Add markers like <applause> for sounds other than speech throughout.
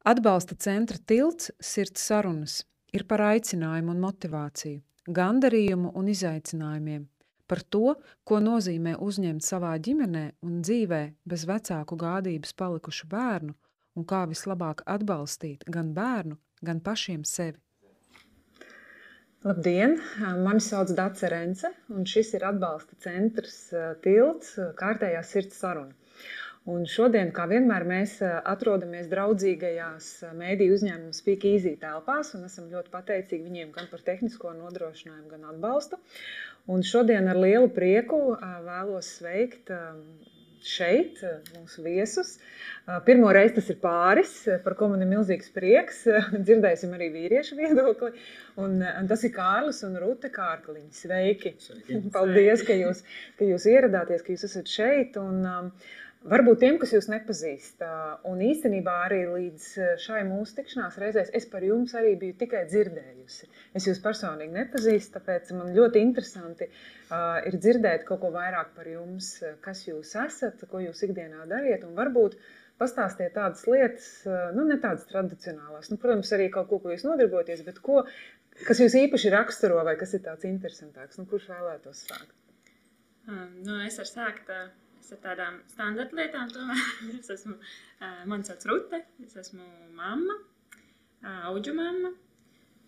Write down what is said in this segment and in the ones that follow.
Atbalsta centra tilts sirds sarunas ir par aicinājumu un motivāciju, gandarījumu un izaicinājumiem, par to, ko nozīmē uzņemt savā ģimenē un dzīvē bez vecāku gādības palikušu bērnu un kā vislabāk atbalstīt gan bērnu, gan pašiem sevi. Labdien! Mani sauc Dace Rence, un šis ir atbalsta centrs Tilts kārtējā sirds saruna. Un šodien, kā vienmēr, mēs atrodamies draudzīgajās mēdīju uzņēmuma Speak Easy telpās un esam ļoti pateicīgi viņiem gan par tehnisko nodrošinājumu, gan atbalstu. Un šodien ar lielu prieku vēlos sveikt šeit mūsu viesus. Pirmo reizi tas ir pāris, par ko man ir milzīgs prieks. <laughs> Dzirdēsim arī vīriešu viedokli. Un, un tas ir Kārlis un Rute Kārkliņi. Sveiki! Sveiki. <laughs> Paldies, ka jūs, ka jūs ieradāties, ka jūs esat šeit. Un, um, Varbūt tiem, kas jūs nepazīst, un īstenībā arī līdz šai mūsu tikšanās reizēs es par jums arī biju tikai dzirdējusi. Es jūs personīgi nepazīstu, tāpēc man ļoti interesanti ir dzirdēt kaut ko vairāk par jums, kas jūs esat, ko jūs ikdienā dariet, un varbūt pastāstiet tādas lietas, nu ne tādas tradicionālās, nu, protams, arī kaut ko, ko jūs nodarboties, bet ko, kas jūs īpaši raksturo vai kas ir tāds interesantāks, nu, kurš vēlētos sākt? Nu, es varu sākt. Uh ar tādām standarta lietām. <laughs> es esmu, uh, man sauc Rute, es esmu mamma, uh, auģu mamma.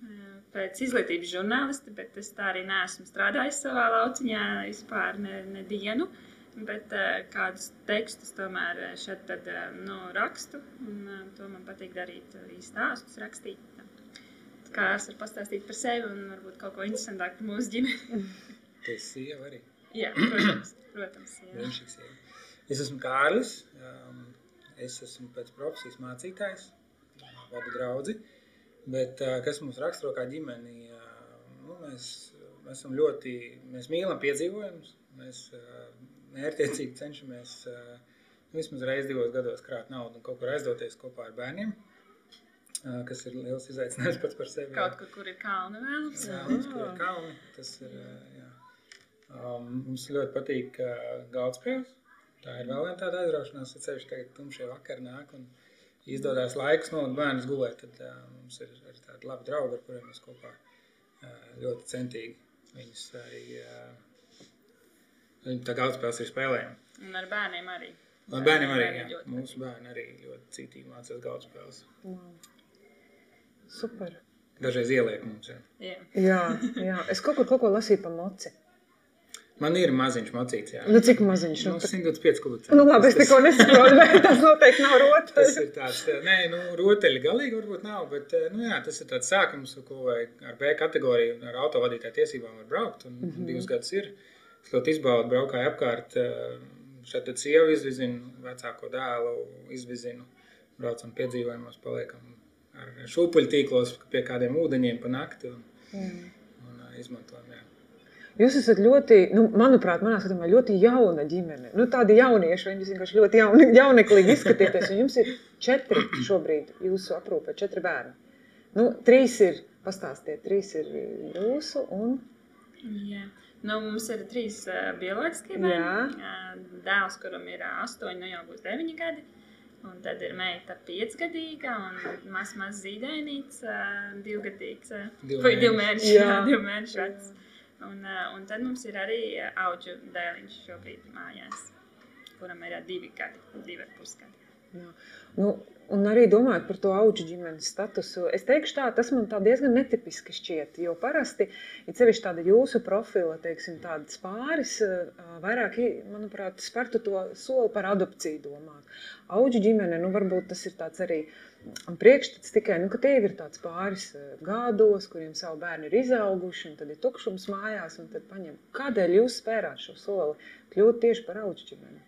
Uh, pēc izglītības žurnāliste, bet es tā arī neesmu strādājis savā lauciņā vispār ne, ne dienu. Bet kādus tekstus tomēr šeit tad, nu, rakstu, un to man patīk darīt, arī stāstus rakstīt. Kā es varu pastāstīt par sevi un varbūt kaut ko interesantāku par mūsu ģimeni. <laughs> Tas sieva arī. Jā, <clears throat> protams. protams jā. Es esmu Kārlis. Um, es esmu pēc profesijas mācītājs, vadu draugu. Bet uh, kas mums raksturo kā ģimeni? Uh, nu, mēs, mēs esam ļoti, mēs mīlam piedzīvojumus. Mēs uh, mērķiecīgi cenšamies nu, vismaz reizi divos gados krāt naudu un kaut kur aizdoties kopā ar bērniem kas ir liels izaicinājums pats par sevi. Kaut kur, kur ir kalni vēlams. Jā, mums, kur ir kalni, tas ir, jā. Um, mums ļoti patīk uh, galdspēles. Tā ir vēl viena tāda aizraušanās, ja ceļš tagad tumšie vakar nāk un izdodas laiks nolikt bērnus gulēt, tad uh, mums ir arī tādi labi draugi, ar kuriem mēs kopā uh, ļoti centīgi viņus arī, uh, viņi tā galdspēles ir spēlējami. Un ar bērniem arī. Ar bērniem arī, jā. Ļoti Mūsu bērni arī ļoti cītīgi mācās galdspēles. Wow. Super. Dažreiz ieliek mums, jā. Jā, jā, jā. Es kaut kur kaut ko lasīju pa moci. Man ir maziņš mocīts, jā. Nu, cik maziņš? Nu, 125 kubicē. Nu, labi, es tikko nesaprotu, bet tas noteikti nav rotaļs. Tas ir tāds, nē, nu, rotaļi galīgi varbūt nav, bet, nu, jā, tas ir tāds sākums, ko vajag ar B kategoriju, ar autovadītāju tiesībām var braukt, un mm -hmm. divus gadus ir. Es ļoti izbaudu, braukāju apkārt, šeit tad sievu izvizinu, vecāko dēlu izvizinu, braucam piedzīvojumos, paliekam ar šūpuļtīklos pie kādiem ūdeņiem pa nakti un, mm. un, un izmantojam, jā. Jūs esat ļoti, nu, manuprāt, manā skatījumā ļoti jauna ģimene. Nu, tādi jaunieši, viņi vienkārši ļoti jauni, jauneklīgi izskatieties. Un jums ir četri šobrīd jūsu aprūpē, četri bērni. Nu, trīs ir, pastāstiet, trīs ir jūsu un... Jā. Nu, mums ir trīs uh, bioloģiskie bērni. Uh, dēls, kuram ir uh, astoņi, nu jau būs deviņi gadi. Un tad ir meita piecgadīga un mazs maz zīdainīts, uh, divgadīgs. Uh, divu mēnešu, jā. divu mēnešu vecs. Un, eh, un tad mums ir arī eh, auģu dēliņš šobrīd mājās, kuram ir eh, divi gadi, divi ar pusgadi. Jā. Nu, un arī domājot par to augu ģimenes statusu, es teikšu, tā, tas man diezgan netipiski šķiet. Jo parasti, ja sevišķi tāda jūsu profila, teiksim, tādas pāris, vairāk, manuprāt, spērtu to soli par adopciju domāt. Augu ģimene, nu, varbūt tas ir tāds arī priekšstats tikai, nu, ka tie ir tāds pāris gados, kuriem savu bērnu ir izauguši, un tad ir tukšums mājās, un tad paņem. Kādēļ jūs spērāt šo soli kļūt tieši par augu ģimeni?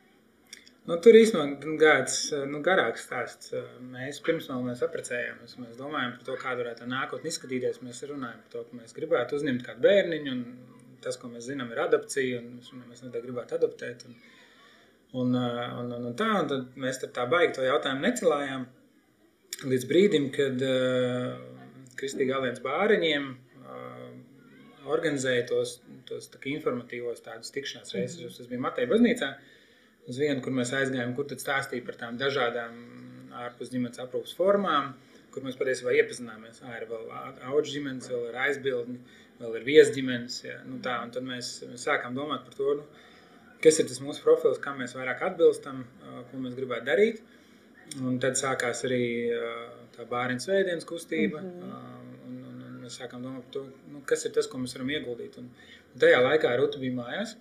Nu, tur īstenībā gājas nu, garāks stāsts. Mēs pirms tam apprecējāmies. Mēs domājam par to, kāda varētu nākotnē izskatīties. Mēs runājam par to, ka mēs gribētu uzņemt kādu bērniņu. Tas, ko mēs zinām, ir adopcija. Mēs, mēs noteikti gribētu adoptēt. Un, un, un, un, un tā, un tad mēs tā baigi to jautājumu necelājām. Līdz brīdim, kad uh, Kristīga alianses bāriņiem uh, organizēja tos, tos tā informatīvos tādus tikšanās reizes. Tas bija Mateja baznīcā. Uh, uz vienu, kur mēs aizgājām, kur tad stāstīja par tām dažādām ārpus ģimenes aprūpas formām, kur mēs patiesībā iepazināmies. Ā, ir vēl auga ģimenes, vēl ir aizbildni, vēl ir viesģimenes. Ja? Nu, tā, un tad mēs, sākām domāt par to, nu, kas ir tas mūsu profils, kam mēs vairāk atbilstam, ko mēs gribētu darīt. Un tad sākās arī tā bērnu svētdienas kustība. Mm -hmm. un, un, un mēs sākām domāt par to, nu, kas ir tas, ko mēs varam ieguldīt. Un, un tajā laikā Ruta bija mājās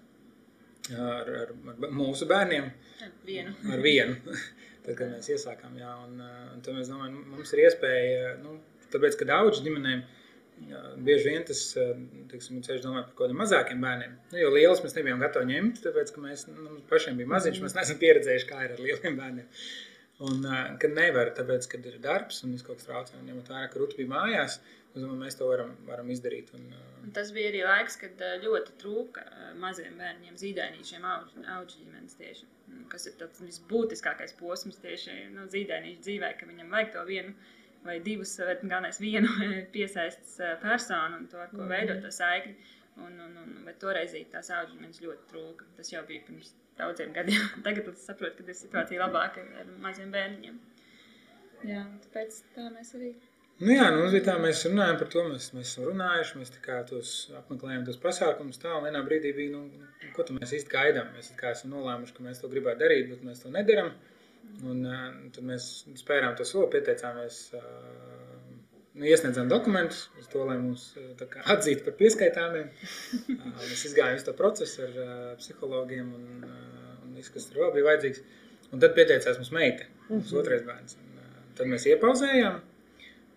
ar, ar, ar mūsu bērniem. Ar vienu. Ar vienu. <laughs> tad, kad mēs iesākām, jā, un, un tad mēs domājam, mums ir iespēja, nu, tāpēc, ka daudz ģimenēm bieži vien tas teiksim, ceļš domā par kaut kādiem mazākiem bērniem. Nu, jo liels mēs nebijām gatavi ņemt, tāpēc, ka mēs nu, pašiem bija maziņš, mēs neesam pieredzējuši, kā ir ar lieliem bērniem. Un, kad nevar, tāpēc, kad ir darbs un viss kaut kas traucē, un ņemot vērā, ka Ruta bija mājās, domāju, mēs to varam, varam izdarīt. Un, un tas bija arī laiks, kad ļoti trūka maziem bērniem, zīdainīšiem, auģu ģimenes tieši. Kas ir tas visbūtiskākais posms tieši nu, zīdainīšu dzīvē, ka viņam vajag to vienu vai divus, vai galvenais vienu <laughs> piesaistas personu un to, ar ko veidot to saikni. Un, un, un, bet toreiz tās audzes man ļoti trūka. Tas jau bija pirms daudziem gadiem. <laughs> Tagad es saprotu, ka ir situācija labāka ar maziem bērniem. Jā, tāpēc tā mēs arī. Nu jā, nu, tā, mēs runājam par to, mēs, mēs esam runājuši, mēs tos apmeklējam tos pasākumus tā, vienā brīdī bija, nu, ko mēs īsti gaidām. Mēs esam nolēmuši, ka mēs to gribētu darīt, bet mēs to nedaram. Un, uh, tad mēs spērām to soli, pieteicāmies, uh, nu, iesniedzām dokumentus uz to, lai mūs uh, atzītu par pieskaitāmiem. Uh, mēs izgājām visu to procesu ar uh, psihologiem un, uh, un viss, kas tur vēl bija vajadzīgs. Un tad pieteicās mums meita, mums mm -hmm. otrais bērns. Un, uh, tad mēs iepauzējām.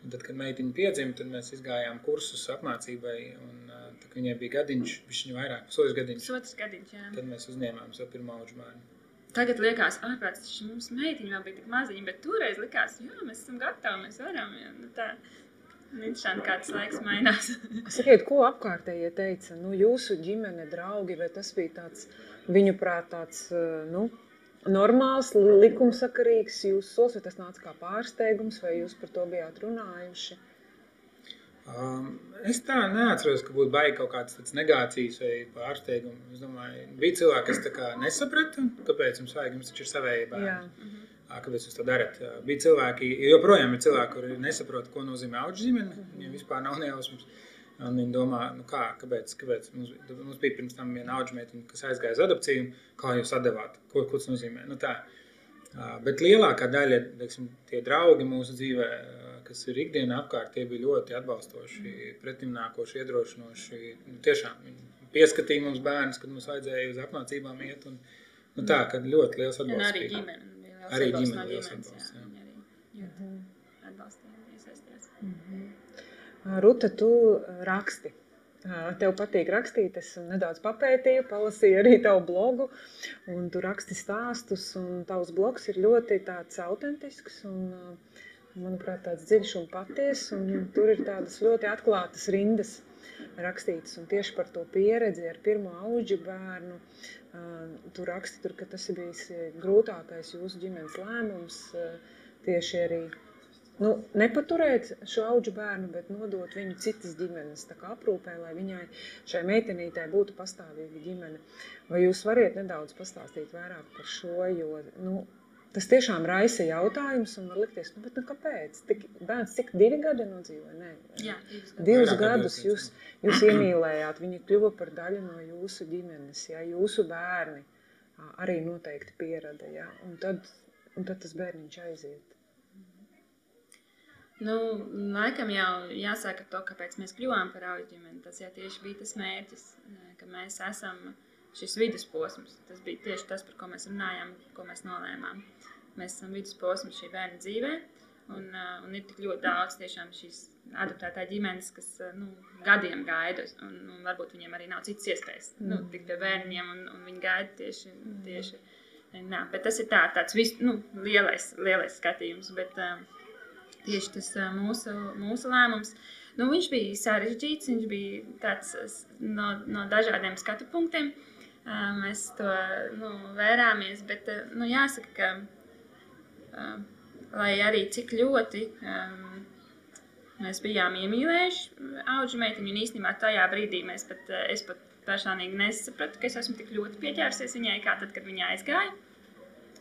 Tad, kad meitiņa piedzima, tad mēs izgājām kursus apmācībai. Un, tā, viņai bija gadiņš, viņš viņu vairāk, pusotrs gadiņš. Pusotrs gadiņš, jā. Tad mēs uzņēmām savu pirmo auģu bērnu. Tagad liekas, ārprāt, mums meitiņa vēl bija tik maziņa, bet toreiz likās, jā, mēs esam gatavi, mēs varam. Jā, nu tā. Interesanti, kā tas laiks mainās. <laughs> Sakiet, ko apkārtējie teica? Nu, jūsu ģimene, draugi, vai tas bija tāds, viņu prāt, tāds, nu, normāls, likumsakarīgs jūsu solis, vai tas nāca kā pārsteigums, vai jūs par to bijāt runājuši? Um, es tā neatceros, ka būtu baigi kaut kādas negācijas vai pārsteigumi. Es domāju, bija cilvēki, kas nesaprata, kāpēc jums vajag, jums taču ir savēji bērni. Kāpēc jūs to darat? Bija cilvēki, joprojām ir cilvēki, kuri nesaprot, ko nozīmē auga ģimene. Mhm. Viņiem vispār nav nejausmas. Un viņi domā, nu kā, kāpēc, kāpēc? Mums, mums bija pirms tam viena auga meitene, kas aizgāja uz adopciju. Kā jūs atdevāt? Ko, ko tas nozīmē? Nu, tā. Bet lielākā daļa, teiksim, tie draugi mūsu dzīvē, kas ir ikdienā apkārt, tie bija ļoti atbalstoši, pretimnākoši, iedrošinoši. Nu, tiešām viņi pieskatīja mums bērnus, kad mums vajadzēja uz apmācībām iet. Un, nu, tā, kad ļoti liels atbalsts. Un arī ģimene. Arī ģimene atbalsts. Jā. Jā. Jā. Mhm. Atbalstījām, iesaistījās. Mm -hmm. Ruta, tu raksti. Tev patīk rakstīt, es nedaudz papētīju, palasīju arī tavu blogu, un tu raksti stāstus, un tavs blogs ir ļoti tāds autentisks, un manuprāt, tāds dziļš un patiess. Un tur ir tādas ļoti atklātas rindas rakstītas. Un tieši par to pieredzi ar pirmo auģu bērnu. Tu raksti, tur, ka tas ir bijis grūtākais jūsu ģimenes lēmums. Tieši arī nu, nepaturēt šo auģu bērnu, bet nodot viņu citas ģimenes aprūpē, lai viņai šai meitenītei būtu pastāvīga ģimene. Vai jūs varat nedaudz pastāstīt vairāk par šo? Jo, nu, Tas tiešām raisa jautājumus, un var likties, nu, bet, nu, kāpēc? Tik, bērns cik divi gadi nodzīvoja? Nē, Jā, divus gadus jūs, jūs iemīlējāt, viņi kļuva par daļu no jūsu ģimenes, jā, jūsu bērni arī noteikti pierada, jā, un tad, un tad tas bērniņš aiziet. Nu, laikam jau jāsaka to, kāpēc mēs kļuvām par auģu ģimeni. Tas jau tieši bija tas mērķis, ka mēs esam šis vidusposms. Tas bija tieši tas, par ko mēs runājām, ko mēs nolēmām. Mēs esam vidusposms šī bērna dzīvē. Un, uh, un ir tik ļoti daudz tiešām šīs adaptētā ģimenes, kas uh, nu, gadiem gaida, un, un varbūt viņiem arī nav citas iespējas nu, mm. nu, tikt pie bērniem, un, un viņi gaida tieši. Mm. tieši nā, bet tas ir tā, tāds vis, nu, lielais, lielais skatījums. Bet, uh, tieši tas mūsu, mūsu lēmums. Nu, viņš bija sarežģīts, viņš bija tāds no, no dažādiem skatu punktiem. Mēs to nu, vērāmies, bet nu, jāsaka, ka lai arī cik ļoti um, mēs bijām iemīlējuši auga meitiņu, un īstenībā tajā brīdī mēs pat, es pat personīgi nesapratu, ka es esmu tik ļoti pieķērsies viņai, kā tad, kad viņa aizgāja.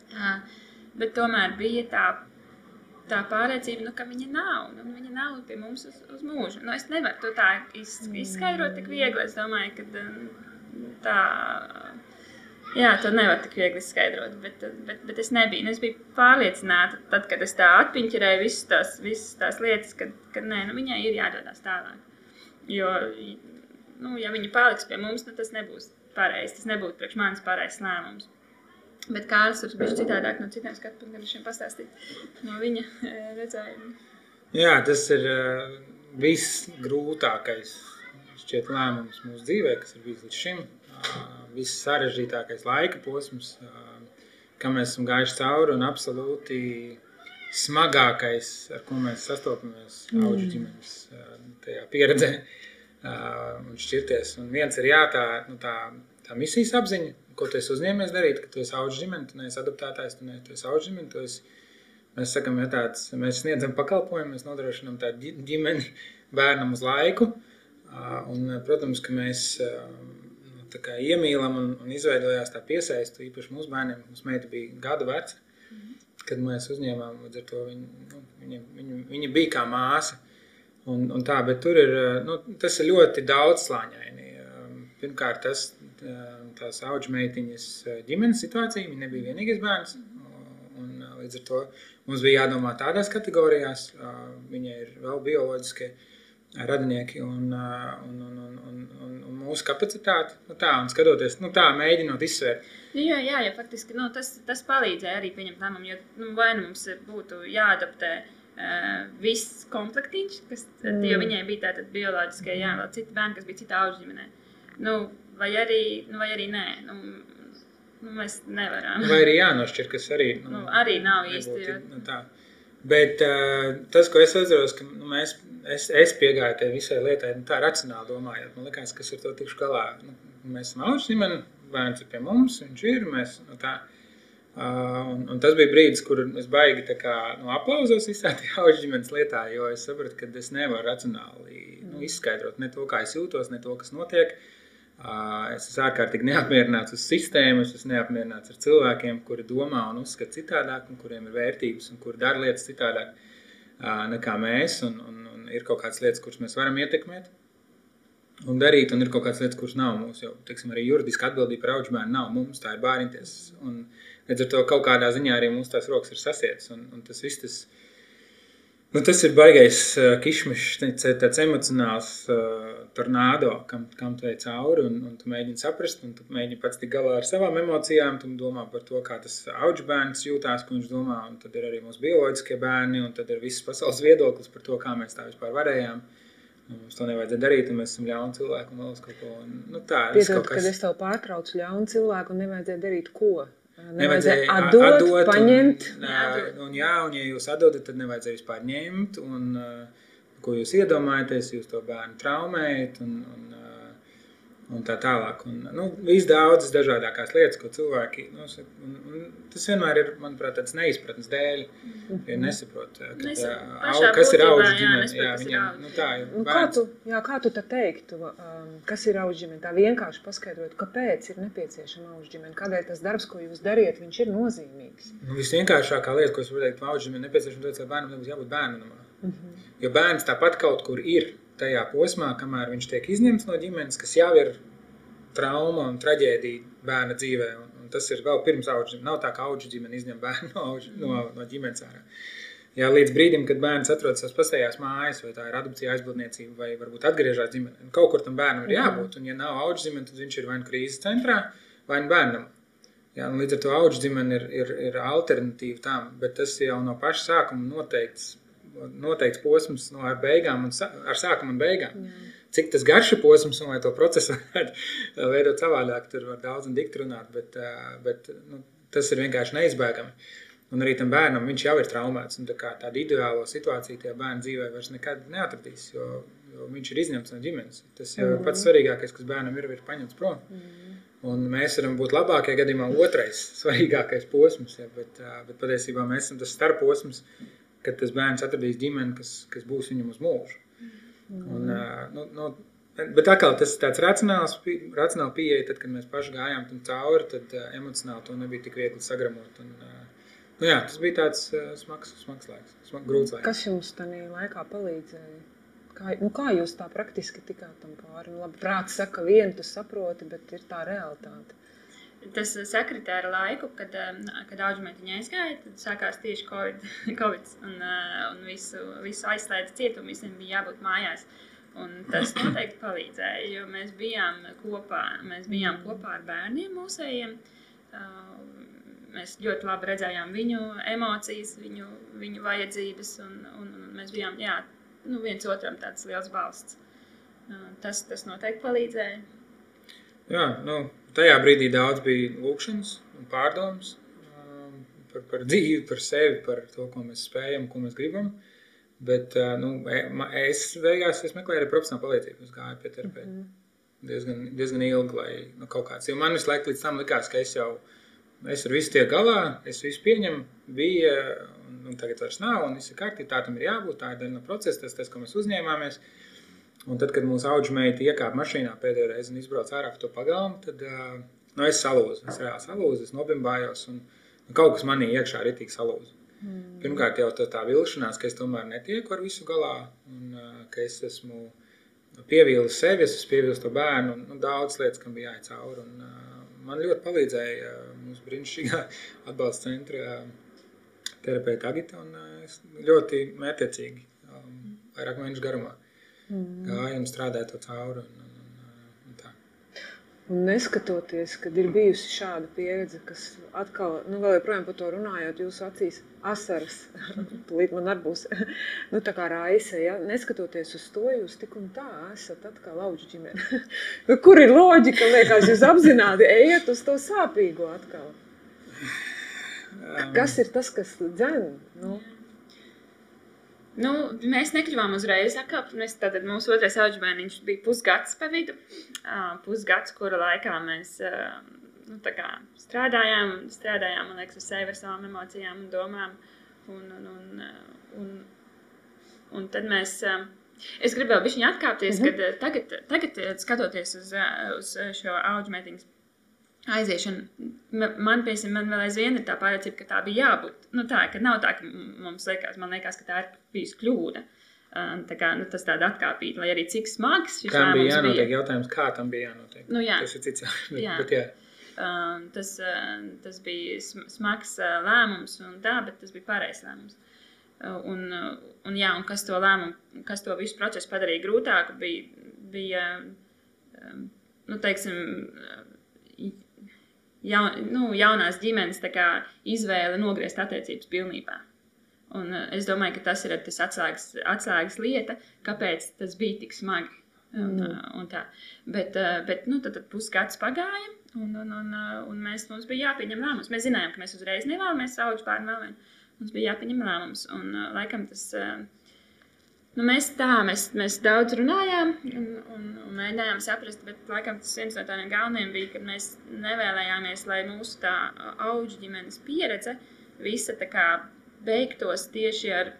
Uh, bet tomēr bija tā tā pārliecība, nu, ka viņa nav. Nu, viņa nav pie mums uz, uz mūžu. Nu, es nevaru to tā iz, izskaidrot tik viegli. Es domāju, ka um, tā. Jā, to nevar tik viegli izskaidrot, bet, bet, bet es nebiju. Nu, es biju pārliecināta, tad, kad es tā atpiņķerēju visas tās, visas tās lietas, ka, ka nē, nu, viņai ir jādodas tālāk. Jo, nu, ja viņa paliks pie mums, nu, tas nebūs pareizi. Tas nebūtu priekš manis pareizs lēmums. Bet Kārlis ir bijis citādāk no citiem skatu punktiem, pastāstīt no viņa eh, redzējuma. Jā, tas ir uh, visgrūtākais šķiet lēmums mūsu dzīvē, kas ir bijis līdz šim. Uh, viss sarežģītākais laika posms, kam mēs esam gājuši cauri un absolūti smagākais, ar ko mēs sastopamies mm. auģu ģimenes tajā pieredzē un šķirties. Un viens ir jā, tā, nu, tā, tā misijas apziņa, ko tu esi uzņēmies darīt, ka tu esi auģis ģimene, tu neesi adaptētājs, tu, ne, tu esi auģis ģimene. Esi, mēs sakam, ja tāds, mēs sniedzam pakalpojumu, mēs nodrošinām tādu ģimeni <laughs> bērnam uz laiku. Un, protams, ka mēs nu, kā, iemīlam un, un izveidojās tā piesaistu īpaši mūsu bērniem. Mūsu meita bija gadu veca, kad mēs uzņēmām, to viņa, nu, viņa, viņa, viņa bija kā māsa. Un, un tā, bet tur ir, nu, tas ir ļoti daudzslāņaini. Pirmkārt, tas tās auga meitiņas ģimenes situācija. Viņa nebija vienīgais bērns. Un, līdz ar to mums bija jādomā tādās kategorijās. Viņai ir vēl bioloģiskie radinieki un, un, un, un, un, un, un mūsu kapacitāte. Nu, tā, un skatoties, nu, tā mēģinot izsvērt. Jā, jā, jā faktiski nu, tas, tas palīdzēja arī pieņemt lēmumu. Jo nu, vai nu mums būtu jāadaptē uh, viss komplektiņš, kas, mm. jo viņai bija tāda bioloģiskie, jā, vēl citi bērni, kas bija citā auga ģimenē. Nu, vai arī, nu, vai arī nē. Nu, nu, mēs nevaram. Vai arī jānošķir, kas arī, nu, nu, arī nav īsti. Jo... Nu, tā. Bet uh, tas, ko es atceros, ka nu, mēs, es, es piegāju tai visai lietai, nu, tā racionāli domājot. Man liekas, kas ar to tikšu galā. Nu, mēs esam augs ģimene, bērns ir pie mums, viņš ir, mēs, nu, tā. Uh, un, un tas bija brīdis, kur es baigi kā, nu, aplauzos visā tajā <laughs> ģimenes lietā, jo es sapratu, ka es nevaru racionāli nu, izskaidrot ne to, kā es jūtos, ne to, kas notiek. Uh, Es esmu ārkārtīgi neapmierināts uz sistēmu, es esmu neapmierināts ar cilvēkiem, kuri domā un uzskata citādāk, un kuriem ir vērtības, un kuri dara lietas citādāk nekā mēs. Un, un, un ir kaut kādas lietas, kuras mēs varam ietekmēt un darīt, un ir kaut kādas lietas, kuras nav mūsu. Jo, teiksim, arī juridiska atbildība par augu bērnu nav mums, tā ir bērniņties. Līdz ar to kaut kādā ziņā arī mums tās rokas ir sasietas, un, un tas viss tas ir Nu, tas ir baisais uh, kišmišs, tāds emocionāls uh, tornado, kam, kam ej cauri. Un, un tu mēģini saprast, un tu mēģini pats tikt galā ar savām emocijām. Tu domā par to, kā tas auga bērns jūtās, ko viņš domā. Un tad ir arī mūsu bioloģiskie bērni, un tad ir viss pasaules viedoklis par to, kā mēs tā vispār varējām. Un mums to nevajadzēja darīt, un mēs esam ļauni cilvēki. Un, nu, tā, Piedod, kas... kad es tev pārtraucu ļaunu cilvēku un nevajadzēja darīt ko? Nevajadzēja atdot, atdot paņemt. Un, un, un, jā, un ja jūs atdodat, tad nevajadzēja vispār ņemt. Un, ko jūs iedomājaties, jūs to bērnu traumējat. Un, un, un tā tālāk. Un, nu, Viss daudzas dažādākās lietas, ko cilvēki. Nu, un, un tas vienmēr ir, manuprāt, tāds neizpratnes dēļ. Ja nesaprot, ka, au, kas ir auga ģimene. Viņam, nu, tā, nu, kā, tu, jā, kā tu teiktu, um, kas ir auga ģimene? Tā vienkārši paskaidrot, kāpēc ir nepieciešama auga ģimene. Kādēļ tas darbs, ko jūs dariet, viņš ir nozīmīgs? Nu, Visvienkāršākā lieta, ko es varu teikt, auga ģimene nepieciešama, tas, lai bērnam nebūtu jābūt bērnam. Mm -hmm. Jo bērns tāpat kaut kur ir tajā posmā, kamēr viņš tiek izņemts no ģimenes, kas jau ir trauma un traģēdija bērna dzīvē. Un, un tas ir vēl pirms auga. Nav tā, ka auga ģimene izņem bērnu no, auģi, no, no ģimenes ārā. Jā, līdz brīdim, kad bērns atrodas savās pastāvās mājās, vai tā ir adopcija, aizbildniecība, vai varbūt atgriežas ģimenē, kaut kur tam bērnam ir jābūt. Un, ja nav auga ģimene, tad viņš ir vai nu krīzes centrā, vai nu bērnam. Jā, līdz ar to auga ģimene ir, ir, ir alternatīva tam, bet tas jau no paša sākuma noteikts noteikts posms no ar, beigām un, ar sākumu un beigām. Jā. Cik tas garš ir posms, un vai to procesu <laughs> varētu veidot savādāk, tur var daudz un dikti runāt, bet, bet nu, tas ir vienkārši neizbēgami. Un arī tam bērnam viņš jau ir traumēts. Tā kā tāda ideāla situācija tajā bērna dzīvē vairs nekad neatradīs, jo, jo viņš ir izņemts no ģimenes. Tas jau ir pats svarīgākais, kas bērnam ir, ir paņemts prom. Mm. Un mēs varam būt labākajā gadījumā otrais <laughs> svarīgākais posms, ja, bet, bet patiesībā mēs esam tas starposms, kad tas bērns atradīs ģimeni, kas, kas būs viņam uz mūžu. Mm. Un, nu, nu, bet atkal tas ir tāds racionāls, racionāli pieeja, tad, kad mēs paši gājām tam cauri, tad emocionāli to nebija tik viegli sagramot. Un, Nu, jā, tas bija tāds uh, smags, smags laiks, smag, grūts laiks. Kas jums tajā laikā palīdzēja? Kā, nu, kā jūs tā praktiski tikāt tam pāri? Nu, labi, prāts saka, vienu tu saproti, bet ir tā realitāte. Tas sakritē ar laiku, kad, kad auģmētiņa aizgāja, tad sākās tieši COVID, <laughs> COVID un, un visu, visu aizslēdz cietumu, visiem bija jābūt mājās. Un tas noteikti palīdzēja, jo mēs bijām kopā, mēs bijām kopā ar bērniem mūsējiem. Mēs ļoti labi redzējām viņu emocijas, viņu, viņu vajadzības, un, un, un mēs bijām jā, nu, viens otram tāds liels balsts. Tas, tas noteikti palīdzēja. Jā, nu, tajā brīdī daudz bija lūkšanas un pārdomas par, par dzīvi, par sevi, par to, ko mēs spējam, ko mēs gribam. Uh, Bet nu, e, es beigās es meklēju arī profesionālu palīdzību. Es gāju pie terapeita mm -hmm. diezgan, diezgan ilgi, lai nu, kaut kāds. Jo man visu laiku līdz tam likās, ka es jau es ar visu tiek galā, es visu pieņemu, bija, un, un tagad vairs nav, un viss ir kārtībā, tā tam ir jābūt, tā ir daļa no procesa, tas, tas, ko mēs uzņēmāmies. Un tad, kad mūsu auga meita iekāpa mašīnā pēdējo reizi un izbrauca ārā pa to pagalmu, tad nu, es salūzu, es reāli salūzu, es nobimbājos, un, un kaut kas manī iekšā arī tik salūzu. Mm. Pirmkārt, jau tā, tā vilšanās, ka es tomēr netieku ar visu galā, un uh, ka es esmu pievīlis sevi, es esmu pievīlis to bērnu, un nu, daudz lietas, kam bija jāiet Un, uh, man ļoti palīdzēja uh, mūsu brīnišķīgā <laughs> atbalsta centra uh, terapeita Agita, un uh, es ļoti mērķiecīgi, um, vairāk mēnešu garumā, mm. gāju un strādāju to cauri. Un, Un neskatoties, kad ir bijusi šāda pieredze, kas atkal, nu, vēl joprojām par to runājot, jūsu acīs asaras, <laughs> tūlīt man arī būs, <laughs> nu, tā kā raisa, ja? neskatoties uz to, jūs tik un tā esat atkal lauģi ģimene. <laughs> nu, kur ir loģika, liekas, jūs apzināti ejat uz to sāpīgo atkal? <sighs> Kas ir tas, kas dzen? Nu? Nu, mēs nekļuvām uzreiz akāp. Mēs, tātad mūsu otrais auģbērniņš bija pusgads pa vidu. Uh, pusgads, kura laikā mēs uh, nu, strādājām, strādājām, liekas, uz sevi ar savām emocijām un domām. Un, un, un, un, un tad mēs... Uh, Es gribēju bišķiņ atkāpties, mm -hmm. kad tagad, tagad skatoties uz, uz šo auģmētiņas aiziešana. Man, piemēram, man vēl aizvien ir tā pārliecība, ka tā bija jābūt. Nu, tā, ka nav tā, ka mums liekas, man liekas, ka tā ir bijusi kļūda. Tā kā, nu, tas tāda atkāpīta, lai arī cik smags šis lēmums bija. Jānotiek, bija. Jautājums, kā tam bija jānotiek? Nu, jā. Tas ir cits jautājums. Jā. Bet, jā. Uh, tas, uh, tas bija smags uh, lēmums, un tā, bet tas bija pareizs lēmums. Uh, un, uh, un, jā, un kas to lēmumu, kas to visu procesu padarīja grūtāku, bija, bija uh, nu, teiksim, jaun, nu, jaunās ģimenes kā, izvēle nogriezt attiecības pilnībā. Un, uh, es domāju, ka tas ir tas atslēgas, atslēgas lieta, kāpēc tas bija tik smagi. Un, mm. uh, un tā. bet, uh, bet nu, tad, tad pusgads pagāja, un, un, un, un mēs, mums bija jāpieņem lēmums. Mēs zinājām, ka mēs uzreiz nevēlamies augu bērnu vēl. Mums bija jāpieņem lēmums. Un, laikam tas uh, Nu, mēs tā, mēs, mēs daudz runājām un, un, un mēģinājām saprast, bet laikam tas viens no tādiem galvenajiem bija, ka mēs nevēlējāmies, lai mūsu tā auģu ģimenes pieredze visa tā kā beigtos tieši ar,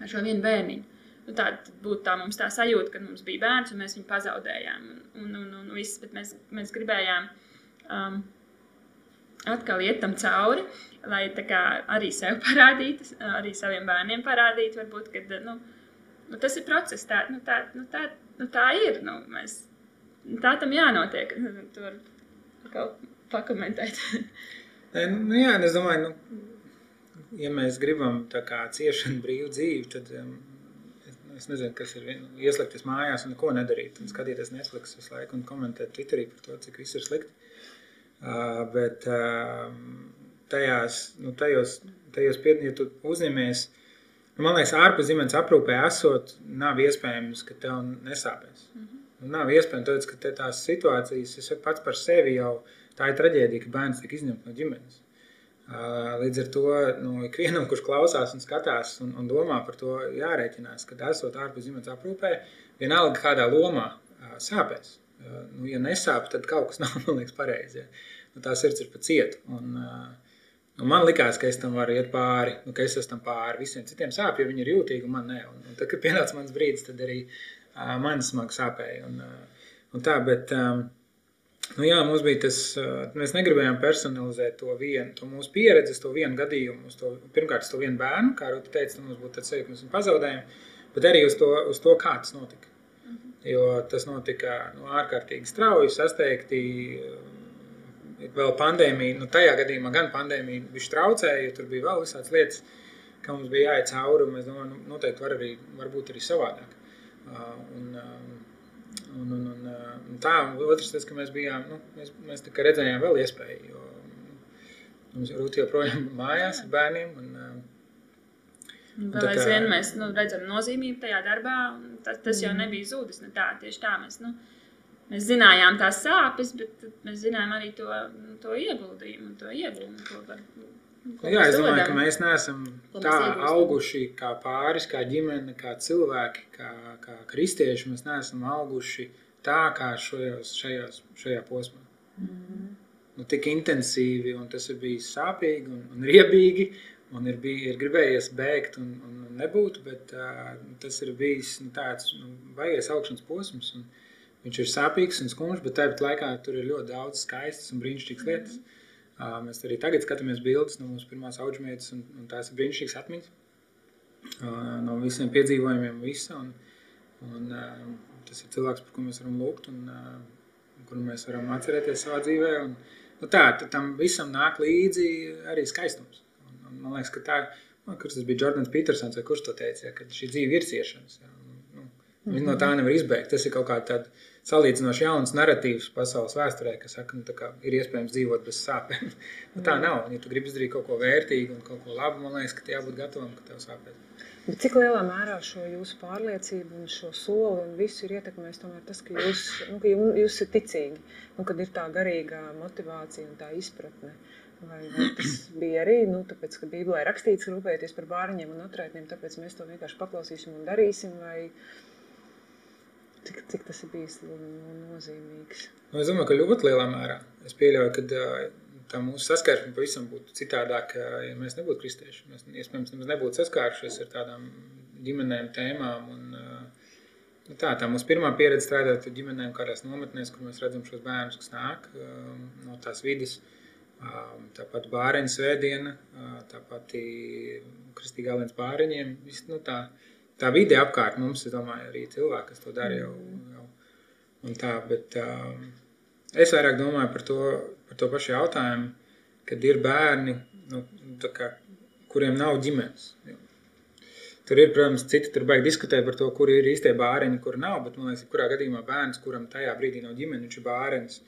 ar šo vienu bērniņu. Nu, tā būtu tā mums tā sajūta, ka mums bija bērns un mēs viņu pazaudējām. Un, un, un, un viss, bet mēs, mēs gribējām um, atkal iet tam cauri, lai kā, arī sev <laughs> parādītu, arī saviem bērniem parādītu, varbūt, kad, nu, nu, tas ir process. Tā, nu, tā, nu, tā, nu, tā ir. Nu, mēs, tā tam jānotiek. Tu vari kaut pakomentēt. <laughs> nu, jā, es domāju, nu, ja mēs gribam tā kā ciešanu brīvu dzīvi, tad um, es, es nezinu, kas ir ieslēgties mājās un neko nedarīt. Un skatīties Netflix visu laiku un komentēt Twitterī par to, cik viss ir slikti. Uh, bet uh, tajās, nu, tajos, tajos pied, ja tu uzņemies Nu, man liekas, ārpus ģimenes aprūpē esot, nav iespējams, ka tev nesāpēs. Mm -hmm. Nu, nav iespējams, tāpēc, ka tās situācijas, es pats par sevi jau tā ir traģēdija, ka bērns tiek izņemts no ģimenes. Līdz ar to nu, ikvienam, kurš klausās un skatās un, un domā par to, jārēķinās, ka esot ārpus ģimenes aprūpē, vienalga kādā lomā sāpēs. Nu, ja nesāp, tad kaut kas <laughs> nav, liekas, pareizi. Ja. Nu, tā sirds ir pa cietu. Un, uh, Nu, man liekas, ka es tam varu iet pāri, nu, ka es esmu tam pāri. Visiem citiem sāp, jo viņi ir jūtīgi, un man ne. Un, un tad, kad pienāca mans brīdis, tad arī uh, man smagi sāpēja. Un, uh, un tā, bet, um, Nu, jā, mums bija tas, mēs negribējām personalizēt to vienu, to mūsu pieredzi, to vienu gadījumu, to, pirmkārt, to vienu bērnu, kā Rūta teica, mums būtu tāds sajūta, ka mēs viņu pazaudējām, bet arī uz to, uz to kā tas notika. Jo tas notika nu, ārkārtīgi strauji, sasteigti. Vēl pandēmija, nu, tajā gadījumā gan pandēmija bija traucēja, jo tur bija vēl visādas lietas, kā mums bija jāiet cauri. Mēs domājam, nu, noteikti var arī, varbūt arī savādāk. Un, Un, un, un, un tā, un otrs tas, ka mēs bijām, nu, mēs, mēs tā kā redzējām vēl iespēju, jo mums Rūti joprojām <laughs> mājās ar bērniem. Un, un vēl aizvien mēs nu, redzam nozīmību tajā darbā, un tas, tas jau nebija zudis, ne tā, tieši tā mēs, nu, mēs zinājām tās sāpes, bet mēs zinājām arī to, to ieguldījumu, to ieguldījumu, ko var Ko Jā, es domāju, dodam? ka mēs neesam tā auguši kā pāris, kā ģimene, kā cilvēki, kā, kā kristieši. Mēs neesam auguši tā kā šajos, šajos, šajā posmā. Mm -hmm. nu, tik intensīvi, un tas ir bijis sāpīgi un, un riebīgi. Un ir, bij, ir gribējies bēgt un, un, un nebūt, bet uh, tas ir bijis nu, tāds nu, baigais augšanas posms. Viņš ir sāpīgs un skumjš, bet tāpat laikā tur ir ļoti daudz skaistas un brīnišķīgas lietas. Mm -hmm. Mēs arī tagad skatāmies bildes no mūsu pirmās augstsmētes, un, un tās ir brīnišķīgas atmiņas no visiem piedzīvojumiem. Visa, un, un, tas ir cilvēks, par kuru mēs varam lūgt, un kuru mēs varam atcerēties savā dzīvē. Un, nu tā, tam visam nāk līdzi arī skaistums. Un, un, man liekas, ka tā nu, kurš tas bija Jordans Petersons, vai kurš to teica, ja, ka šī dzīve ir ciešanas. Ja, nu, mm -hmm. No tā nevar izbēgt. Tas ir kaut kā tāds salīdzinoši jauns narratīvs pasaules vēsturē, kas saka, nu, kā, ir iespējams dzīvot bez sāpēm. <laughs> nu, tā nav. Ja tu gribi izdarīt kaut ko vērtīgu un kaut ko labu, man liekas, ka jābūt gatavam, ka tev sāpēs. Bet cik lielā mērā šo jūsu pārliecību un šo soli un visu ir ietekmējis tas, ka jūs, nu, ka jūs esat ticīgi, nu, kad ir tā garīgā motivācija un tā izpratne? Vai, vai tas bija arī nu, tāpēc, ka Bībelē rakstīts, rūpēties par bērniem un otrētiem, tāpēc mēs to vienkārši paklausīsim un darīsim? Vai, Cik, cik tas ir bijis nozīmīgs? Nu, es domāju, ka ļoti lielā mērā. Es pieļauju, ka tā mūsu saskarsme pavisam būtu citādāka, ja mēs nebūtu kristieši. Mēs iespējams nebūtu saskārušies ar tādām ģimenēm, tēmām. Un, nu, tā, tā mūsu pirmā pieredze strādājot ar ģimenēm, kādās nometnēs, kur mēs redzam šos bērnus, kas nāk no tās vidas. Tāpat bāriņu svētdiena, tāpat kristīgā viens bāriņiem. Nu, tā, tā vide apkārt mums, es domāju, arī cilvēki, kas to dara jau. jau un tā, bet um, es vairāk domāju par to, par to pašu jautājumu, kad ir bērni, nu, kā, kuriem nav ģimenes. Tur ir, protams, citi tur baigi diskutēt par to, kur ir īstie bāriņi, kur nav, bet man liekas, kurā gadījumā bērns, kuram tajā brīdī nav ģimene, viņš ir bārenis.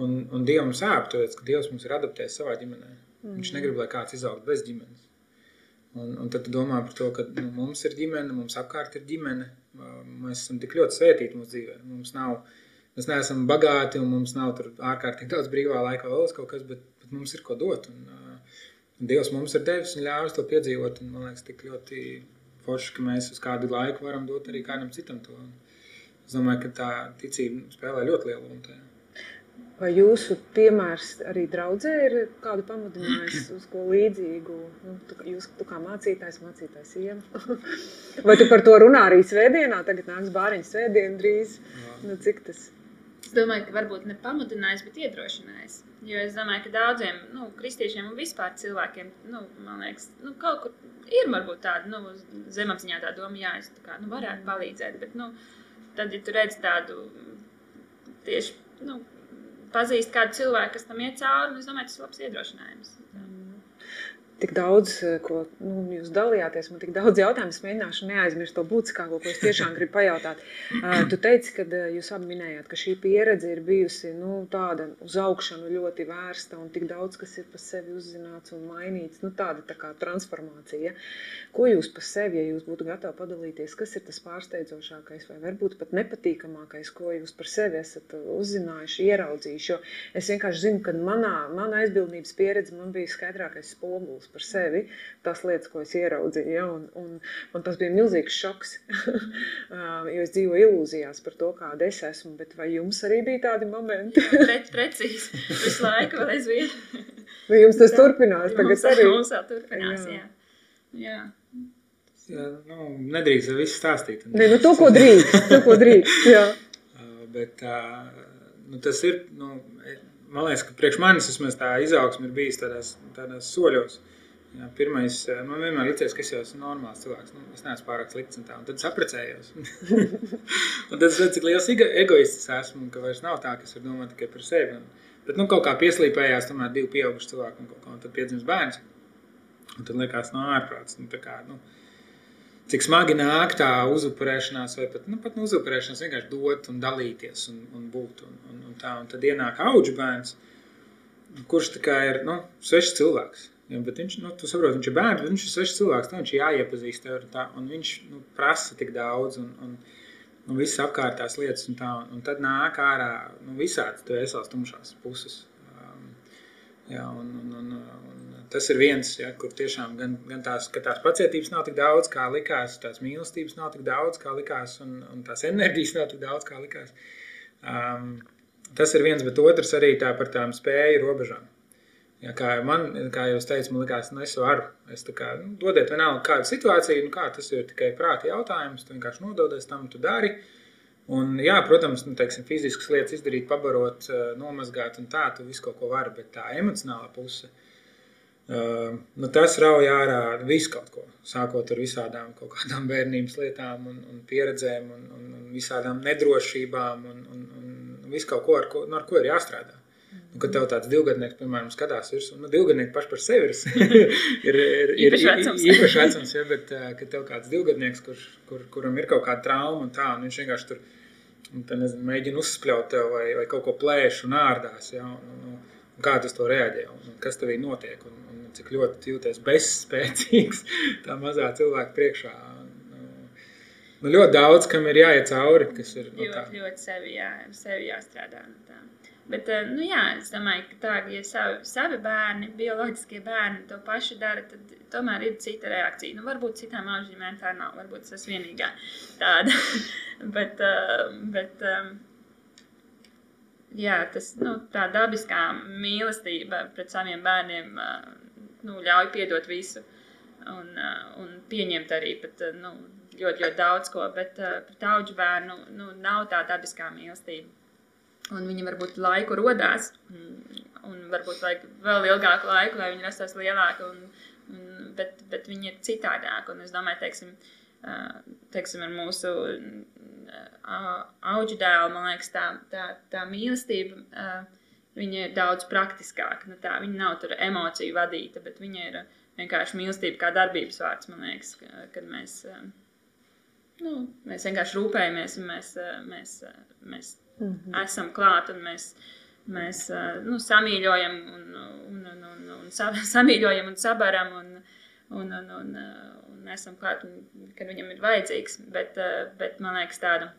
Un, un Dievam sāp, tāpēc, ka Dievs mums ir adaptējis savā ģimenē. Mm. Viņš negrib, lai kāds izaugtu bez ģimenes. Un, un tad domā par to, ka nu, mums ir ģimene, mums apkārt ir ģimene. Mēs esam tik ļoti svētīti mūsu dzīvē. Mums nav, mēs neesam bagāti un mums nav ārkārtīgi daudz brīvā laika vēl kaut kas, bet, bet mums ir ko dot. Un, un Dievs mums ir devis un ļāvis to piedzīvot. Un, man liekas, tik ļoti forši, ka mēs uz kādu laiku varam dot arī kādam citam to. Es domāju, ka tā ticība spēlē ļoti lielu lomu tajā. Vai jūsu piemērs arī draudzē ir kādu pamudinājis uz ko līdzīgu? Nu, tu, jūs, tu kā mācītājs, mācītājs iema. <laughs> Vai tu par to runā arī svētdienā? Tagad nāks bāriņu svētdiena drīz. Nu, cik tas? Es domāju, ka varbūt ne pamudinājis, bet iedrošinājis. Jo es domāju, ka daudziem nu, kristiešiem un vispār cilvēkiem, nu, man liekas, nu, kaut kur ir varbūt tāda nu, zemapziņā tā doma, jā, es tā kā, nu, varētu palīdzēt. Bet, nu, tad, ja tu redz tādu tieši, nu, pazīst kādu cilvēku, kas tam iet cauri, un es domāju, tas ir labs iedrošinājums. Mm tik daudz, eh, ko nu, jūs dalījāties, man tik daudz jautājumu, es mēģināšu neaizmirst to būtiskāko, ko es tiešām gribu pajautāt. Uh, <clears throat> tu teici, ka uh, jūs abi minējāt, ka šī pieredze ir bijusi nu, tāda uz augšanu ļoti vērsta un tik daudz, kas ir pa sevi uzzināts un mainīts, nu tāda tā kā transformācija. Ko jūs pa sevi, ja jūs būtu gatavi padalīties, kas ir tas pārsteidzošākais vai varbūt pat nepatīkamākais, ko jūs par sevi esat uzzinājuši, ieraudzījuši, jo es vienkārši zinu, ka manā, mana aizbildnības pieredze man bija skaidrākais spogulis par sevi, tās lietas, ko es ieraudzīju. Ja? Un, un, un tas bija milzīgs šoks, <laughs> jo es dzīvoju ilūzijās par to, kāda es esmu. Bet vai jums arī bija tādi momenti? <laughs> Pre, precīzi, visu laiku vēl aizvien. Vai jums tas turpinās tagad mums, arī? Mums vēl turpinās, jā. jā. jā. Jā, nu, nedrīkst visu stāstīt. Ne, nu, to, ko <laughs> drīkst, to, ko drīkst, jā. bet, nu, tas ir, nu, man liekas, ka priekš manis vismaz tā izaugsme ir bijis tādās, tādās soļos. Jā, pirmais, man vienmēr liekas, ka es jau esmu normāls cilvēks. Nu, es neesmu pārāk slikts un tā. Un tad es apprecējos. <laughs> un tad es redzu, cik liels egoists esmu un ka vairs nav tā, kas var domāt tikai par sevi. Un, bet nu, kaut kā pieslīpējās tomēr divi pieauguši cilvēki un, kaut kā, un tad piedzimst bērns. Un tad liekas, no ārprāts. Nu, kā, nu, cik smagi nāk tā uzupurēšanās, vai pat, nu, pat nu, uzupurēšanās vienkārši dot un dalīties un, un būt. Un, un, un, tā, un tad ienāk auģu bērns, kurš tā ir nu, svešs cilvēks. Ja, bet viņš, nu, tu saproti, viņš ir bērns, bet viņš ir svešs cilvēks, tā viņš ir jāiepazīst ar tā, un viņš nu, prasa tik daudz, un, un, un visas apkārtās lietas, un tā, un tad nāk ārā, nu, visāds tu esās tumšās puses. Um, jā, un, un, un, un tas ir viens, ja, kur tiešām gan, gan tās, tās pacietības nav tik daudz, kā likās, tās mīlestības nav tik daudz, kā likās, un, un tās enerģijas nav tik daudz, kā likās. Um, tas ir viens, bet otrs arī tā par tām spēju robežām. Ja, kā man, kā jau teicu, man liekas, nu, es varu. Es kā, nu, dodiet vienalga kādu situāciju, nu, kā tas ir tikai prāta jautājums, tu vienkārši nododies tam, tu dari. Un, jā, protams, nu, teiksim, fiziskas lietas izdarīt, pabarot, eh, nomazgāt un tā, tu visu kaut ko vari, bet tā emocionālā puse, uh, nu, tas rauj ārā visu kaut ko. Sākot ar visādām kaut kādām bērnības lietām un, un pieredzēm un, un, un visādām nedrošībām un, un, un visu kaut ko, ar ko, nu, ar ko ir jāstrādā. Nu, kad tev tāds divgadnieks, piemēram, skatās virsū, nu, divgadnieki paši par sevi ir, <laughs> ir, ir, ir īpaši vecums. īpaši vecums ja, bet, kad tev kāds divgadnieks, kur, kur, kuram ir kaut kāda trauma un tā, un viņš vienkārši tur, nezinu, mēģina uzspļaut tev vai, vai kaut ko plēš un ārdās, ja, un, un, un, un kā tas to reaģē, un, un kas tevī notiek, un, un cik ļoti jūties bezspēcīgs <laughs> tā mazā cilvēka priekšā. Nu, ļoti daudz, kam ir jāiet cauri, kas ir no tā. Ļoti, ļoti sevi, jā, sevi jāstrādā no tā. Bet, eh, nu, jā, es domāju, ka tā, ja savi, savi bērni, bioloģiskie bērni to pašu dara, tad tomēr ir cita reakcija. Nu, varbūt citām auģiem tā nav, varbūt tas ir vienīgā tāda. <laughs> bet, eh, bet, eh, jā, tas, nu, tā dabiskā mīlestība pret saviem bērniem nu, ļauj piedot visu un, un pieņemt arī pat, nu, ļoti, ļoti daudz ko, bet pret auģu bērnu nu, nav tā dabiskā mīlestība un viņi varbūt laiku rodās, un varbūt vajag vēl ilgāku laiku, lai viņi rastos lielāki, un, un, bet, bet viņi ir citādāki. Un es domāju, teiksim, teiksim ar mūsu auģu dēlu, man liekas, tā, tā, tā mīlestība, viņa ir daudz praktiskāka. Nu, tā, viņa nav tur emociju vadīta, bet viņa ir vienkārši mīlestība kā darbības vārds, man liekas, kad mēs, nu, mēs vienkārši rūpējamies un mēs, mēs, mēs mm -hmm. esam klāt un mēs, mēs nu, samīļojam un, un, un, un, un <laughs> samīļojam un sabaram un, un, un, un, un esam klāt, un, kad viņam ir vajadzīgs. Bet, bet man liekas tāda.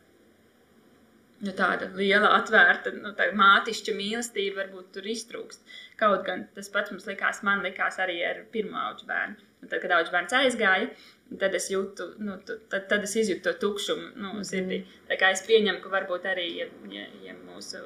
Nu, tāda liela, atvērta, nu, tā mātišķa mīlestība varbūt tur iztrūkst. Kaut gan tas pats mums likās, man likās arī ar pirmo augu bērnu. Un tad, kad augu bērns aizgāja, tad es jūtu, nu, tad, tad es izjūtu to tukšumu nu, mm. sirdī. Tā kā es pieņemu, ka varbūt arī, ja, ja, ja mūsu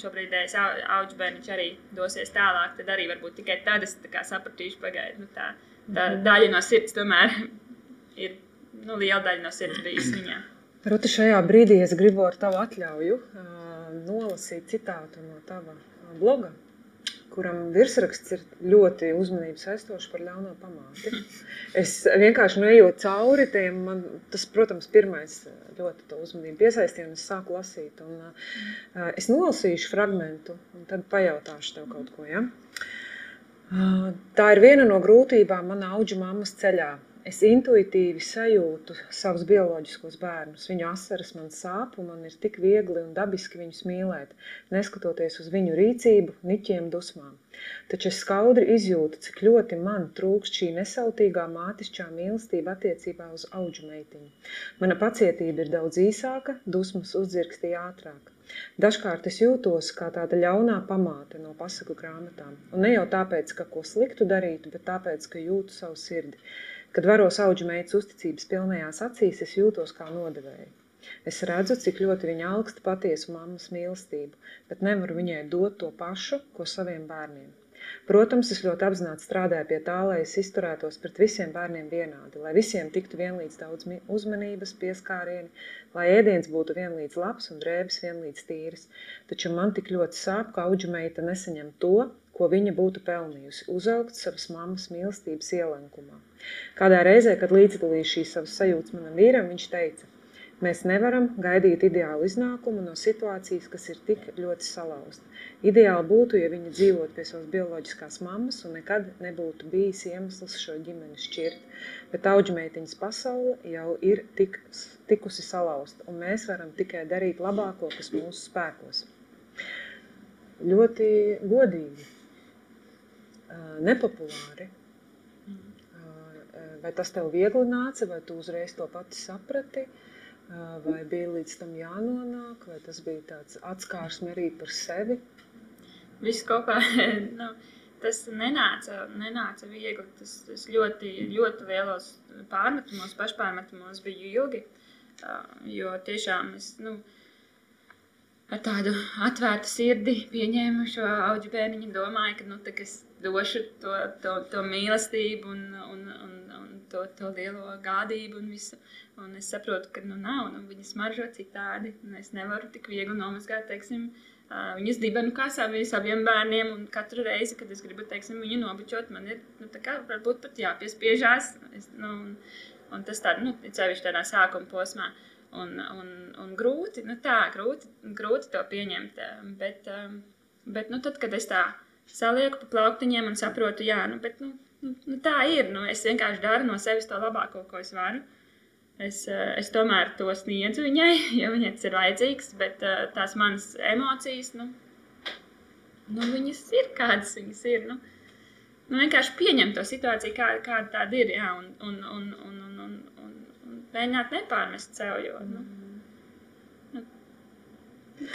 šobrīdējais augu bērniņš arī dosies tālāk, tad arī varbūt tikai tad es sapratīšu, pagaidu. Nu, tā, tā mm. daļa no sirds tomēr <laughs> ir nu, liela daļa no sirds bijusi viņā. Ruti, šajā brīdī es gribu ar tavu atļauju nolasīt citātu no tava bloga kuram virsraksts ir ļoti uzmanības aizstošs par ļauno pamāti. Es vienkārši nu, ejot cauri tiem, man tas, protams, pirmais ļoti to uzmanību piesaistīja, un es sāku lasīt. Un, uh, es nolasīšu fragmentu, un tad pajautāšu tev kaut ko. Ja? Uh, tā ir viena no grūtībām manā auģu mammas ceļā Es intuitīvi sajūtu savus bioloģiskos bērnus. Viņu asaras man sāp, un man ir tik viegli un dabiski viņus mīlēt, neskatoties uz viņu rīcību, niķiem, dusmām. Taču es skaudri izjūtu, cik ļoti man trūkst šī nesautīgā mātišķā mīlestība attiecībā uz auģu meitiņu. Mana pacietība ir daudz īsāka, dusmas uzdzirkstīja ātrāk. Dažkārt es jūtos kā tāda ļaunā pamāte no pasaku grāmatām. Un ne jau tāpēc, ka ko sliktu darītu, bet tāpēc, ka jūtu savu sirdi. Kad varos auģu meitas uzticības pilnajās acīs, es jūtos kā nodevēja. Es redzu, cik ļoti viņa augsta patiesu mammas mīlestību, bet nevaru viņai dot to pašu, ko saviem bērniem. Protams, es ļoti apzināti strādāju pie tā, lai es izturētos pret visiem bērniem vienādi, lai visiem tiktu vienlīdz daudz uzmanības, pieskārieni, lai ēdiens būtu vienlīdz labs un drēbes vienlīdz tīras. Taču man tik ļoti sāp, ka auģu meita nesaņem to, ko viņa būtu pelnījusi, uzaugt savas mammas mīlestības ielenkumā. Kādā reizē, kad līdzdalīju šīs savas sajūtas manam vīram, viņš teica, Mēs nevaram gaidīt ideālu iznākumu no situācijas, kas ir tik ļoti salauzta. Ideāli būtu, ja viņi dzīvotu pie savas bioloģiskās mammas un nekad nebūtu bijis iemesls šo ģimeni šķirt. Bet auģmeitiņas pasaule jau ir tik, tikusi salauzta, un mēs varam tikai darīt labāko, kas mūsu spēkos. Ļoti godīgi, nepopulāri. Vai tas tev viegli nāca, vai tu uzreiz to pati saprati? Vai bija līdz tam jānonāk, vai tas bija tāds atskārsme arī par sevi? Viss kaut kā, <laughs> nu, tas nenāca, nenāca viegli. Tas, tas ļoti, ļoti lielos pārmetumos, pašpārmetumos bija ilgi, jo tiešām es, nu, ar tādu atvērtu sirdi pieņēmu šo auģu bērniņu, domāju, ka, nu, es došu to, to, to mīlestību un, un, un, un to, to lielo gādību un visu. Un es saprotu, ka nu, nav, nu, viņas maržo citādi. Es nevaru tik viegli nomazgāt, teiksim, viņas dibenu kā saviem, saviem bērniem. Un katru reizi, kad es gribu, teiksim, viņu nobučot, man ir, nu, kā varbūt pat jāpiespiežās. Es, nu, un, un tas tā, nu, cevišķi tādā sākuma posmā. Un, un, un grūti, nu tā, grūti, grūti to pieņemt. Bet, bet nu, tad, kad es tā salieku pa plauktiņiem un saprotu, jā, nu, bet, nu, nu, nu tā ir. Nu, es vienkārši daru no sevis to labāko, ko es varu. Es, eh, es tomēr to sniedzu viņai, <laughs> jo viņai tas ir vajadzīgs, bet eh, tās manas emocijas, nu, nu viņas ir kādas viņas ir. Nu, nu vienkārši pieņemt to situāciju, kā, kāda tāda ir, jā, un, un, un, un, un, un, un, un mēģināt nepārmest sev, jo, nu, nu,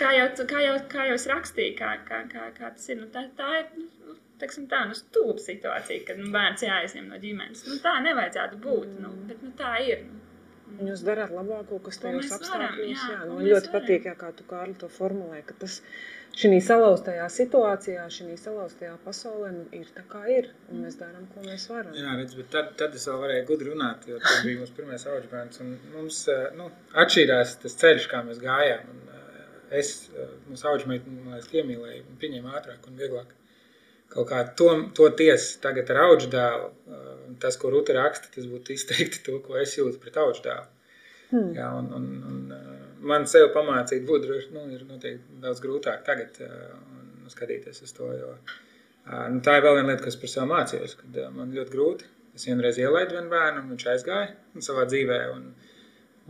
kā jau, kā jau, kā jau es rakstīju, kā, kā, kā, kā tas ir, nu, tā, tā ir, nu, teiksim, tā nu, stulba situācija, kad nu, bērns jāizņem no ģimenes. Nu, tā nevajadzētu būt, nu, bet nu, tā ir. Nu. Un jūs darāt labāko, kas tajos apstākļos. Jā, jā, man ļoti varam. patīk, jā, kā tu Kārli to formulē, ka tas šī salauztajā situācijā, šī salauztajā pasaulē nu, ir tā kā ir, un mēs darām, ko mēs varam. Jā, redz, bet tad, tad es vēl varēju gudri runāt, jo tas bija mūsu pirmais auģbērns, un mums, eh, nu, atšķīrās tas ceļš, kā mēs gājām, un es, eh, mūsu auģmeitu, man liekas, iemīlēju, un pieņēmu ātrāk un vieglāk. Kaut kā to, to tiesu tagad ar auģu dēlu, tas, ko Ruta raksta, tas būtu izteikti to, ko es jūtu pret auģu dēlu. Hmm. Jā, un, un, un, man sev pamācīt būt droši, nu, ir noteikti daudz grūtāk tagad uh, skatīties uz to, jo nu, tā ir vēl viena lieta, kas par sevi mācījos, kad man ļoti grūti. Es vienreiz ielaidu vienu bērnu, un viņš aizgāja savā dzīvē, un,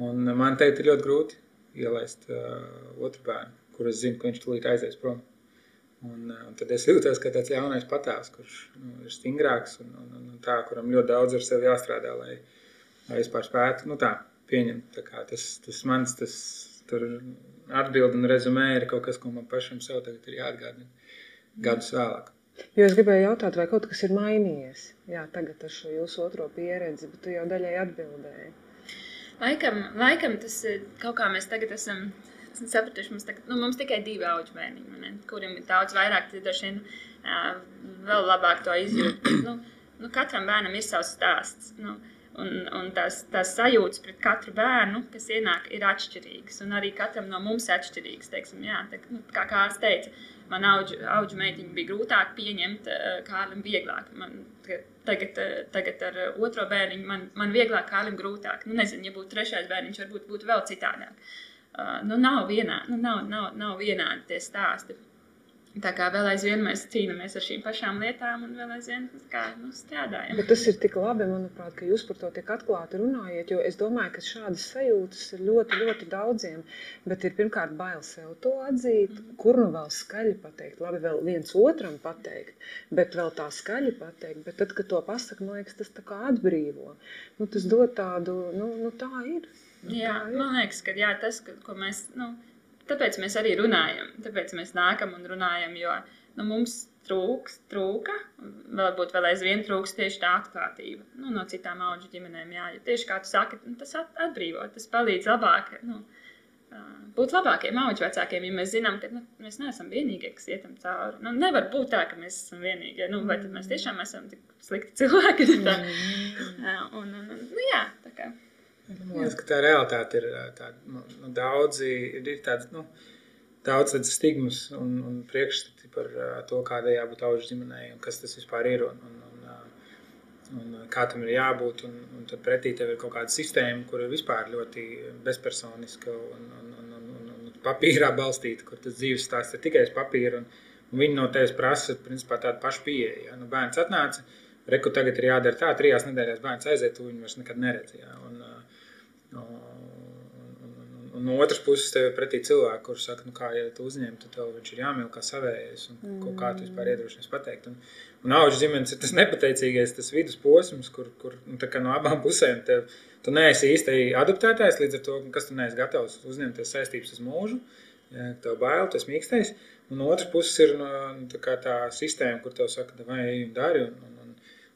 un man teikt ir ļoti grūti ielaist uh, otru bērnu, kur es zinu, ka viņš tulīt aizies prom. Un, un tad es jūtos, ka tāds jaunais patēvs, kurš nu, ir stingrāks un, un, un tā, kuram ļoti daudz ar sevi jāstrādā, lai, lai vispār spētu, nu tā, pieņemt. Tā tas, tas mans tas, atbildi un rezumē ir kaut kas, ko man pašam sev tagad ir jāatgādina gadus vēlāk. Jo es gribēju jautāt, vai kaut kas ir mainījies jā, tagad ar šo jūsu otro pieredzi, bet tu jau daļai atbildēji. Laikam, laikam tas kaut kā mēs tagad esam sapratuši, mums, tagad, nu, mums tikai divi auģu bērniņi, kuriem ir daudz vairāk, tad droši vien vēl labāk to izjūt. nu, nu, katram bērnam ir savs stāsts. Nu, Un, un tās, tās sajūtas pret katru bērnu, kas ienāk, ir atšķirīgas. Un arī katram no mums ir atšķirīgas. Teiksim, jā, te, nu, kā Kārlis teica, man auģu meitiņu bija grūtāk pieņemt, eh, Kārlim vieglāk. Man, tagad, eh, tagad ar otro bērniņu man, man vieglāk, Kārlim grūtāk. Nu, nezinu, ja būtu trešais bērniņš, varbūt būtu vēl citādāk. Uh, nu, nav, vienā, nu, nav, nav, nav vienādi tie stāsti. Tā kā vēl aizvien mēs cīnāmies ar šīm pašām lietām, un vēl aizvien kā, nu, strādājam. Bet tas ir tik labi, manuprāt, ka jūs par to tik atklāti runājat. Jo es domāju, ka šādas sajūtas ir ļoti, ļoti daudziem. Bet ir pirmkārt bail sev to atzīt, mm. kur nu vēl skaļi pateikt. Labi, vēl viens otram pateikt, bet vēl tā skaļi pateikt. Bet tad, kad to pasakā, man liekas, tas tā kā atbrīvo. Nu, tas dod tādu, nu, nu tā ir. Nu, jā, tā ir. man liekas, ka jā, tas, ko mēs. Nu, Tāpēc mēs arī runājam, tāpēc mēs nākam un runājam, jo nu, mums trūks, trūka, varbūt vēl aizvien trūks tieši tā atklātība nu, no citām augu ģimenēm. Jā, jo tieši kā tu saki, nu, tas atbrīvo, tas palīdz labāk. Nu, būt labākiem augu vecākiem, ja mēs zinām, ka nu, mēs neesam vienīgie, kas ietam cauri. Nu, nevar būt tā, ka mēs esam vienīgie. Nu, vai tad mēs tiešām esam tik slikti cilvēki? <laughs> Tā. Un, un, un, nu, jā, tā kā. Man liekas, ka tā realitāte ir tāda, nu, nu, daudzi ir tādas, nu, daudz tādas stigmas un, un priekšstati par uh, to, kādai jābūt augu ģimenei un kas tas vispār ir un, un, un, uh, un kā tam ir jābūt. Un, un tad pretī tev ir kaut kāda sistēma, kur ir vispār ļoti bezpersoniska un, un, un, un, un, un papīrā balstīta, kur tas dzīves stāsts ir tikai uz papīra. Un, un viņi no tevis prasa principā, tādu pašu pieeju. Ja? Nu, bērns atnāca, reku tagad ir jādara tā, trijās nedēļās bērns aiziet, tu viņu vairs nekad neredzi. Ja? Un, un, un no otras puses, tev ir pretī cilvēki, kurš saka, nu, kā ja tu uzņem, tad tev viņš ir jāmīl kā savējais. Un, mm. Kā tu vispār iedrošinies pateikt. Un, un auga ģimenes ir tas nepateicīgais, tas vidusposms, kur, kur nu, no abām pusēm tev, tu neesi īsti adaptētājs, līdz ar to, kas tu neesi gatavs uzņemties saistības uz mūžu. Ja, tev bail, tas mīkstais. Un no otras puses ir no, nu, tā, tā sistēma, kur tev saka, vai ej un dari. Un, un,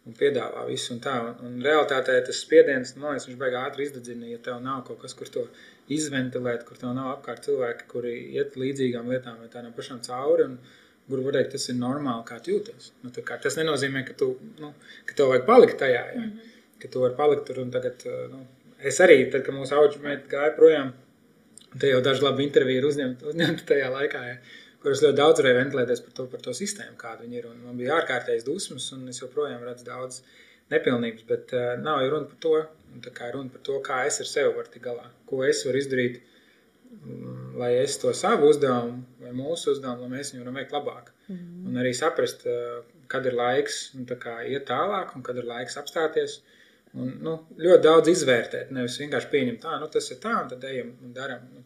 un piedāvā visu un tā. Un, un realitātē tas spiediens, man liekas, viņš beigā ātri izdedzina, ja tev nav kaut kas, kur to izventilēt, kur tev nav apkārt cilvēki, kuri iet līdzīgām lietām vai tādām pašām cauri. Un, Kur varēja, tas ir normāli, kā jūties. Nu, kā, tas nenozīmē, ka, tu, nu, ka tev vajag palikt tajā. Ja? Mm -hmm. Ka tu vari palikt tur tagad. Nu, es arī, tad, kad mūsu auga meita gāja projām, te jau daži labi interviju ir uzņemti uzņemt tajā laikā. Ja? Kuras ļoti daudz varēja ventilēties par to, par to sistēmu, kāda viņi ir. Un man bija ārkārtējas dusmas, un es joprojām redzu daudz nepilnības, bet uh, nav jau runa par to. Kā runa par to, kā es ar sevi varu tikt galā, ko es varu izdarīt, um, lai es to savu uzdevumu, vai mūsu uzdevumu, lai mēs viņu varam veikt labāk. Mm -hmm. Un arī saprast, uh, kad ir laiks nu, kā, iet tālāk, un kad ir laiks apstāties. Un, nu, ļoti daudz izvērtēt, nevis vienkārši pieņemt, tā, nu, tas ir tā, un tad ejam un darām. Nu,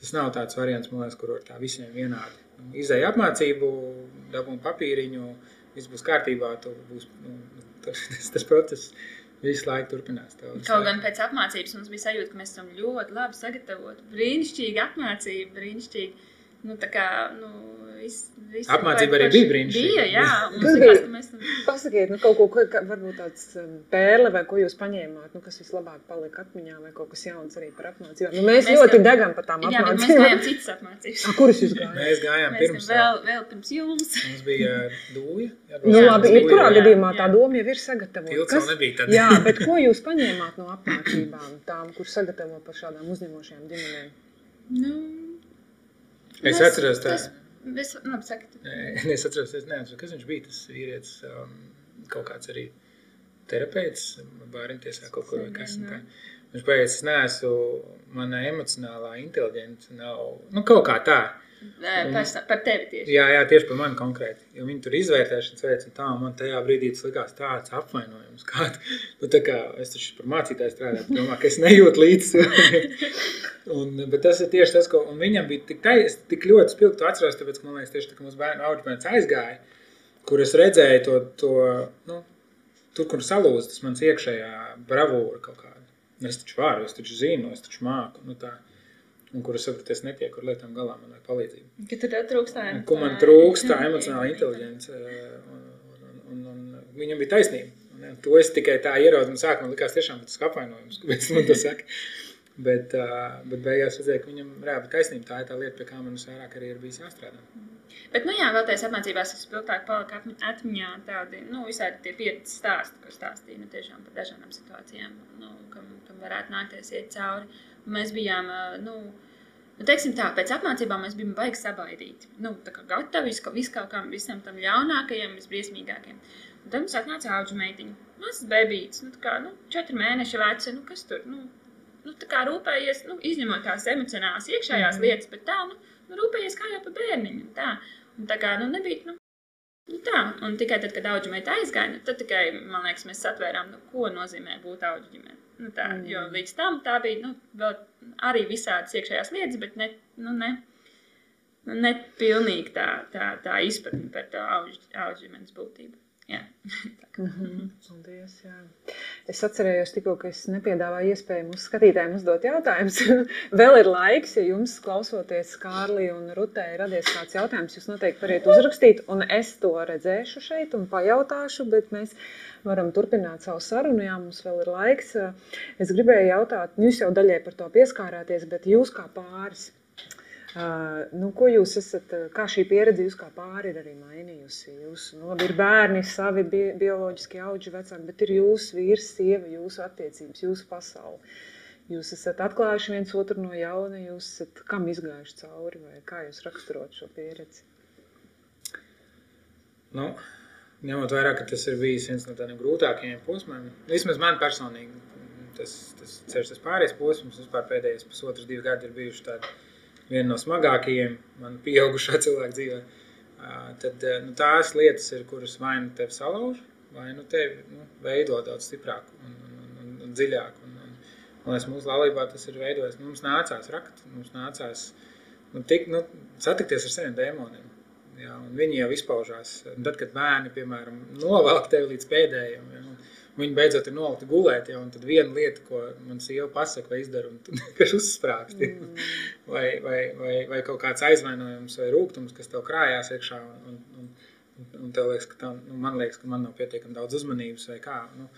tas nav tāds variants, liekas, kur var tā visiem vienādi izēja apmācību, dabūnu papīriņu, viss būs kārtībā, tur būs nu, <laughs> tas, tas process. Visu laiku turpinās. Kaut gan pēc apmācības mums bija sajūta, ka mēs esam ļoti labi sagatavoti. Brīnišķīga apmācība, brīnišķīga. Nu, tā kā, nu, Vis, vis Apmācība arī bija brīnišķīga. Bija, jā. Kas bija? Mēs... Pasakiet, nu, kaut ko, ka, varbūt tāds um, pērle vai ko jūs paņēmāt, nu, kas vislabāk palika atmiņā vai kaut kas jauns arī par apmācībām. Nu, mēs, mēs ļoti degam par tām jā, apmācībām. Jā, mēs gājām citas apmācības. <laughs> A, kuras jūs gājāt? Mēs gājām mēs pirms. Vēl, vēl pirms jums. Mums bija dūja. <laughs> Jā, nu, labi, jebkurā gadījumā tā doma jau ir sagatavota. Vēl nebija tad. Jā, <laughs> bet ko jūs paņēmāt no apmācībām tām, kur sagatavo par šādām uzņemošajām ģimenēm? Nu, Es atceros tā. Tas, Es, labi, saka, <laughs> es atceros, es neatceros, kas viņš bija. Tas vīrietis, um, kaut kāds arī terapeits, bāriņtiesā kaut kur vai kas. Viņš pateica, es neesmu, mana emocionālā inteliģence nav, nu kaut kā tā. Un, par tevi tieši. Jā, jā, tieši par mani konkrēti. Jo viņi tur izvērtēšanas veids, un tā man tajā brīdī tas likās tāds apvainojums. <laughs> Kā, nu, tā kā es taču par mācītāju strādāju, domāju, ka es nejūtu līdzi. <laughs> un, bet tas ir tieši tas, ko viņam bija tik, tais, tik ļoti spilgti atceros, tāpēc, ka man liekas, tieši tā, ka mūsu bērnu auģbērns aizgāja, kur es redzēju to, to nu, tur, kur salūst tas mans iekšējā bravūra kaut kāda. Es taču varu, es taču zinu, es taču māku. Nu, tā un kuras sapratu, es netieku ar lietām galā, man vajag palīdzību. Ka tur trūkst tā emocionāla. Ko man trūkst tā emocionāla inteliģence, un, un, un, un viņam bija taisnība. Un, to es tikai tā ieraudu, un sākumā likās tiešām tas apvainojums, kāpēc man to saka. <laughs> Bet, bet beigās redzēju, ka viņam reāli taisnība. Tā ir tā lieta, pie kā man visvairāk arī ir bijis jāstrādā. Bet, nu jā, vēl tajās apmācībās es spilgtāk palika atmiņā tādi, nu, visādi tie pieredzes stāsti, ko stāstīja, nu, tiešām par dažādām situācijām, nu, kam, kam varētu nākties iet cauri. Mēs bijām, nu, nu, teiksim tā, pēc apmācībām mēs bijām baigi sabaidīti. Nu, tā kā gatavi visu, visu kaut kam, visam tam ļaunākajam, visbriesmīgākajam. Un tad mums atnāca auģu meitiņa, mazs bebīts, nu, kā, nu, četri mēneši veca, nu, kas tur, nu, nu rūpējies, nu, izņemot tās emocionālās iekšējās mm. lietas, bet tā, nu, nu rūpējies kā jau pa bērniņu, tā. Un tā kā, nu, nebija, nu, Nu tā, un tikai tad, kad auga meita aizgāja, nu, tad tikai, man liekas, mēs satvērām, nu, ko nozīmē būt auga ģimenei. Nu, tā, mm. Jo līdz tam tā bija nu, arī visādas iekšējās lietas, bet ne, nu, ne, nu, ne pilnīgi tā, tā, tā izpratne par to auga ģimenes būtību. Jā. <laughs> Mm -hmm. Paldies, jā. es atcerējos tikko, ka es nepiedāvāju iespēju mūsu skatītājiem uzdot jautājumus. <laughs> Vēl ir laiks, ja jums klausoties Kārlī un Rutē ir radies kāds jautājums, jūs noteikti variet uzrakstīt, un es to redzēšu šeit un pajautāšu, bet mēs varam turpināt savu sarunu, jā, mums vēl ir laiks. Es gribēju jautāt, jūs jau daļai par to pieskārāties, bet jūs kā pāris, nu, ko jūs esat, kā šī pieredze jūs kā pāri ir arī mainījusi? Jūs, nu, labi, ir bērni, savi bi bioloģiski auģi vecāki, bet ir jūsu vīrs, sieva, jūsu attiecības, jūsu pasauli. Jūs esat atklājuši viens otru no jauna, jūs esat kam izgājuši cauri, vai kā jūs raksturot šo pieredzi? Nu, ņemot vērā, ka tas ir bijis viens no tādiem grūtākajiem posmiem, vismaz man personīgi, tas, tas ceļš, tas pārējais posms, vispār pēdējais pusotras, divi gadi ir bijuši tādi viena no smagākajiem man pieaugušā <laughs> cilvēka dzīvē, tad nu, tās lietas ir, kuras vai nu tevi salauž, vai nu tevi nu, veido daudz stiprāk un, un, un, un dziļāk. Un, un, un es mūsu laulībā tas ir veidojis. Mums nācās rakt, mums nācās nu, tik, nu, satikties ar saviem dēmoniem. Jā, viņi jau izpaužās. Tad, kad bērni, piemēram, novelk tevi līdz pēdējiem, ja, Viņi beidzot ir nolikti gulēt, ja, un tad viena lieta, ko man sieva pasaka vai izdara, un tu <laughs> vienkārši uzsprāgsti. Mm. <laughs> vai, vai, vai, vai kaut kāds aizvainojums vai rūgtums, kas tev krājās iekšā, un, un, un, un tev liekas, ka tā, nu, man liekas, ka man nav pietiekami daudz uzmanības vai kā. Nu,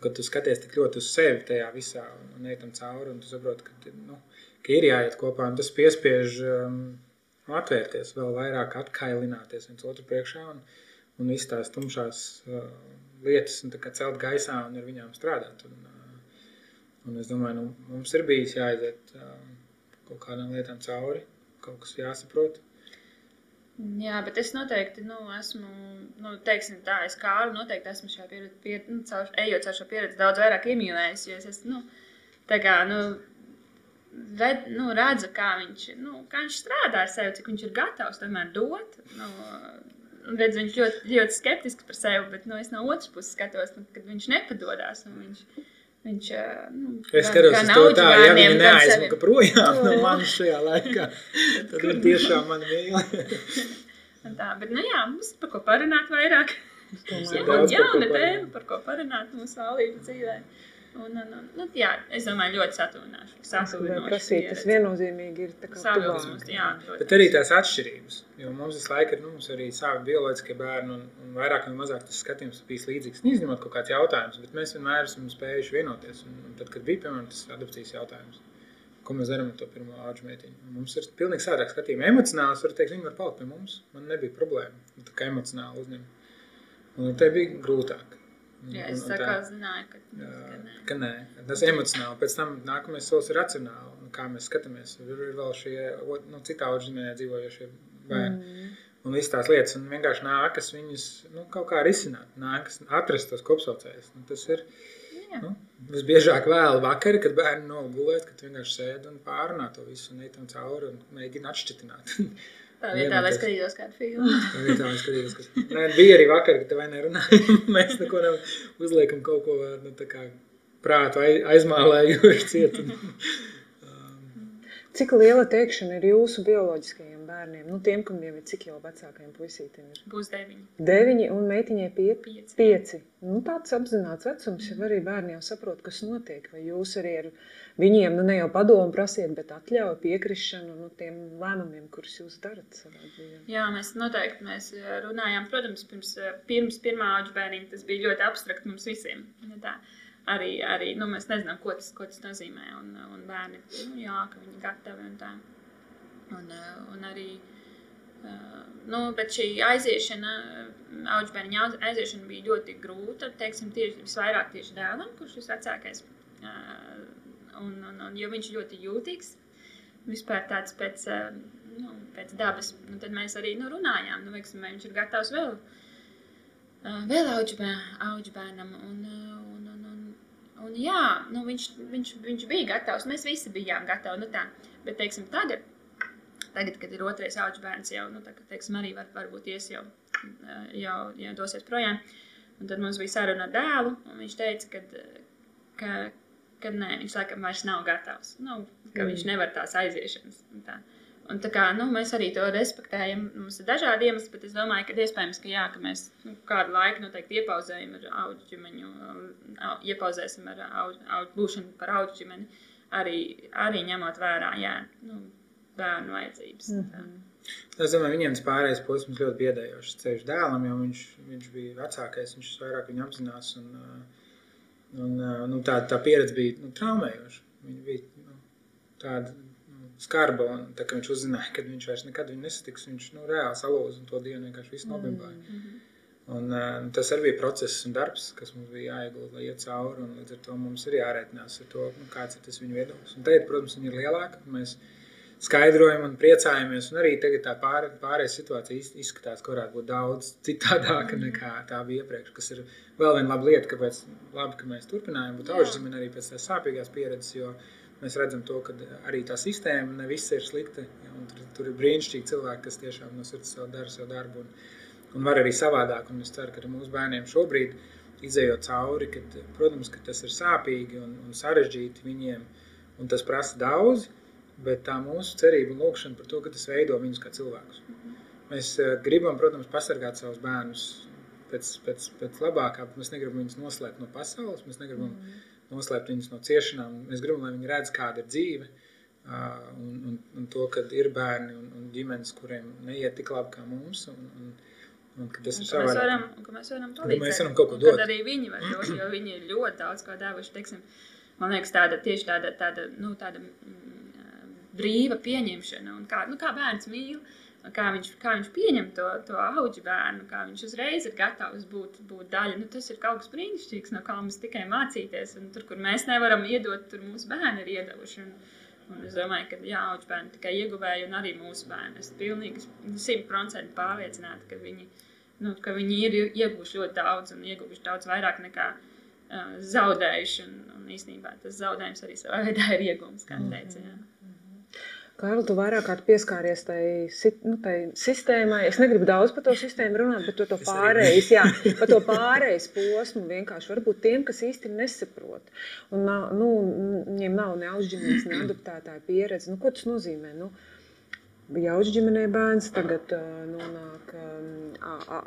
kad tu skaties tik ļoti uz sevi tajā visā un, ejam cauri, un tu saproti, ka, nu, ka ir jāiet kopā, un tas piespiež um, atvērties vēl vairāk, atkailināties viens otru priekšā, un, un viss tās tumšās uh, lietas un celt gaisā un ar viņām strādāt. Un, un es domāju, nu, mums ir bijis jāiziet kaut kādām lietām cauri, kaut kas jāsaprot. Jā, bet es noteikti nu, esmu, nu, teiksim, tā, es kā arī noteikti esmu šajā pieredzi, pier, nu, caur, ejot caur šo pieredzi, daudz vairāk iemīlējis. Jo es esmu, nu, tā kā, nu, red, nu, redzu, kā viņš, nu, kā viņš strādā ar sevi, cik viņš ir gatavs tomēr dot. Nu, redz, viņš ļoti, ļoti skeptisks par sevi, bet nu, es no otras puses skatos, nu, kad viņš nepadodas. Viņš, viņš, nu, es skatos uz to tā, ja viņa neaizmuka projām no manis šajā laikā, <laughs> tad viņa tiešām man mīl. <laughs> tā, bet, nu jā, mums par ko parunāt vairāk. Jauna tēma, par ko parunāt mūsu laulību dzīvē. Un, un, un, nu, jā, es domāju, ļoti satuvināšu. Prasīt, tas viennozīmīgi ir savs. Bet arī tās atšķirības. Jo mums visu laiku ir nu, arī savi bioloģiskie bērni, un, un vairāk vai mazāk tas skatījums bijis līdzīgs. Izņemot kaut kāds jautājums, bet mēs vienmēr esam spējuši vienoties. Un, un tad, kad bija piemēram tas adopcijas jautājums, ko mēs darām ar to pirmo āķu meitiņu, mums ir pilnīgi savādāk skatījumi. Emocionāli, var teikt, viņi var palikt pie mums. Man nebija problēma. Tā kā emocionāli uzņemt. Un te bija grūtāk. Jā, es tā kā zināju, ka, jā, ka, nē. ka nē. Tas ir emocionāli. Pēc tam nākamais solis ir racionāli. Un kā mēs skatāmies, ir vēl šie nu, citā audzimē dzīvojošie bērni. Mm. Un visas tās lietas, un vienkārši nākas viņas nu, kaut kā risināt, nākas atrast tos kopsaucējus. Nu, tas ir nu, visbiežāk vēl vakari, kad bērni nogulēt, kad vienkārši sēd un pārunā to visu un eitam cauri un mēģina atšķitināt. <laughs> Tā vietā, lai skatītos kādu filmu. Tā vietā, lai kādu filmu. Nē, bija arī vakar, kad te vai nerunājam. <laughs> Mēs neko nevar uzliekam kaut ko, nu, tā kā prātu aizmālējuši ciet. Cik liela teikšana ir jūsu bioloģiskajiem bērniem? Nu, tiem, jau ir cik jau vecākajiem puisītiem ir? Būs deviņi. Deviņi un meitiņai pie... pieci. pieci. Nu, tāds apzināts vecums, ja arī bērni jau saprot, kas notiek. Vai jūs arī ar viņiem, nu ne jau padomu prasiet, bet atļauju piekrišanu nu, tiem lēmumiem, kurus jūs darat savā dzīvē? Jā, mēs noteikti mēs runājām, protams, pirms, pirms pirmā auģa bērniņa tas bija ļoti abstrakt mums visiem. Ja tā arī, arī nu, mēs nezinām, ko tas, ko tas nozīmē. Un, un bērni, nu, jā, ka viņi ir gatavi un tā. Un, un arī, nu, bet šī aiziešana, auģbērniņa aiziešana bija ļoti grūta, teiksim, tieši visvairāk tieši dēlam, kurš ir vecākais. Un, un, un, jo viņš ļoti jūtīgs, vispār tāds pēc, nu, pēc dabas, nu, tad mēs arī nu, runājām, nu, veiksim, vai viņš ir gatavs vēl, vēl auģbērnam. Un, Un, jā, nu, viņš, viņš, viņš bija gatavs. Mēs visi bijām gatavi. Nu, tā. Bet, teiksim, tagad, tagad, kad ir otrais augs bērns, jau tā, teiksim, arī var, varbūt ies jau, jau, jau dosies projām. Un tad mums bija saruna ar dēlu, un viņš teica, ka, ka, ka nē, viņš laikam vairs nav gatavs. Nu, ka mm. viņš nevar tās aiziešanas. Un tā. Un tā kā, nu, mēs arī to respektējam. Mums ir dažādi iemesli, bet es domāju, ka iespējams, ka, jā, ka mēs nu, kādu laiku noteikti iepauzējam ar augu ģimeņu, iepauzēsim ar augu, būšanu par augu ģimeni, arī, arī ņemot vērā jā, nu, bērnu vajadzības. Mm -hmm. Es domāju, viņiem tas pārējais posms ļoti biedējošs ceļš dēlam, jo viņš, viņš bija vecākais, viņš vairāk viņu apzinās. Un, un, nu, tā, tā pieredze bija nu, traumējoša. Viņa bija nu, tāda skarba. Un, tā, viņš uzzināja, ka viņš vairs nekad viņu nesatiks. Viņš nu, reāli salūza un to dienu vienkārši viss nobimbāja. Mm -hmm. Un, uh, tas arī bija process un darbs, kas mums bija jāiegulda, lai iet cauri. Līdz ar to mums ir jārēķinās ar to, nu, kāds ir tas viņa viedoklis. Un tagad, protams, viņi ir lielāki. Mēs skaidrojam un priecājamies. Un arī tagad tā pār, pārējais situācija izskatās, ka varētu būt daudz citādāka nekā tā bija iepriekš. Kas ir vēl viena laba lieta, kāpēc labi, ka mēs turpinājām būt aužģimeni arī pēc tās sāpīgās pieredzes. Jo, mēs redzam, to, ka arī tā sistēma ne viss ir slikta. Ja, tur, tur ir brīnišķīgi cilvēki, kas tiešām no sirds dara savu darbu un, un var arī savādāk. Un es ceru, ka mūsu bērniem šobrīd izējot cauri, kad, protams, ka tas ir sāpīgi un, un sarežģīti viņiem, un tas prasa daudz, bet tā mūsu cerība un lūkšana par to, ka tas veido viņus kā cilvēkus. Mēs uh, gribam, protams, pasargāt savus bērnus pēc, pēc, pēc labākā, bet mēs negribam viņus noslēpt no pasaules, mēs negribam mm -hmm noslēpt viņus no ciešanām. Mēs gribam, lai viņi redz, kāda ir dzīve. Un, un, un to, ka ir bērni un, un ģimenes, kuriem neiet tik labi kā mums. Un, un, un, tas un, ir savādāk. Mēs varam, mēs varam palīdzēt. Mēs varam kaut ko dot. Arī viņi var dot, jo viņi ir ļoti daudz ko devuši. Teiksim, man liekas, tāda tieši tāda, tāda, nu, tāda mm, brīva pieņemšana. Un kā, nu, kā bērns mīl. Kā viņš, kā viņš pieņem to, to augu bērnu, kā viņš uzreiz ir gatavs būt, būt daļa. Nu, tas ir kaut kas brīnišķīgs, no kā mums tikai mācīties. Un tur, kur mēs nevaram iedot, tur mūsu bērni ir iedevuši. Un, un es domāju, ka jā, augu bērni tikai ieguvēja, un arī mūsu bērni. Es pilnīgi simtprocentīgi pārliecināta, ka viņi, nu, ka viņi ir ieguvuši ļoti daudz un ieguvuši daudz vairāk nekā uh, zaudējuši. Un, un īstenībā tas zaudējums arī savā veidā ir iegūms, kā teica. Jā. Kārli, tu vairāk kārt pieskāries tai, nu, tai sistēmai. Es negribu daudz par to sistēmu runāt, bet to, to pārējais, jā, <laughs> par to pārējais posmu vienkārši varbūt tiem, kas īsti nesaprot. Un, nu, viņiem nav ne auģģimenes, ne adoptētāja pieredze. Nu, ko tas nozīmē? Nu, bija auģģimenē bērns, tagad nonāk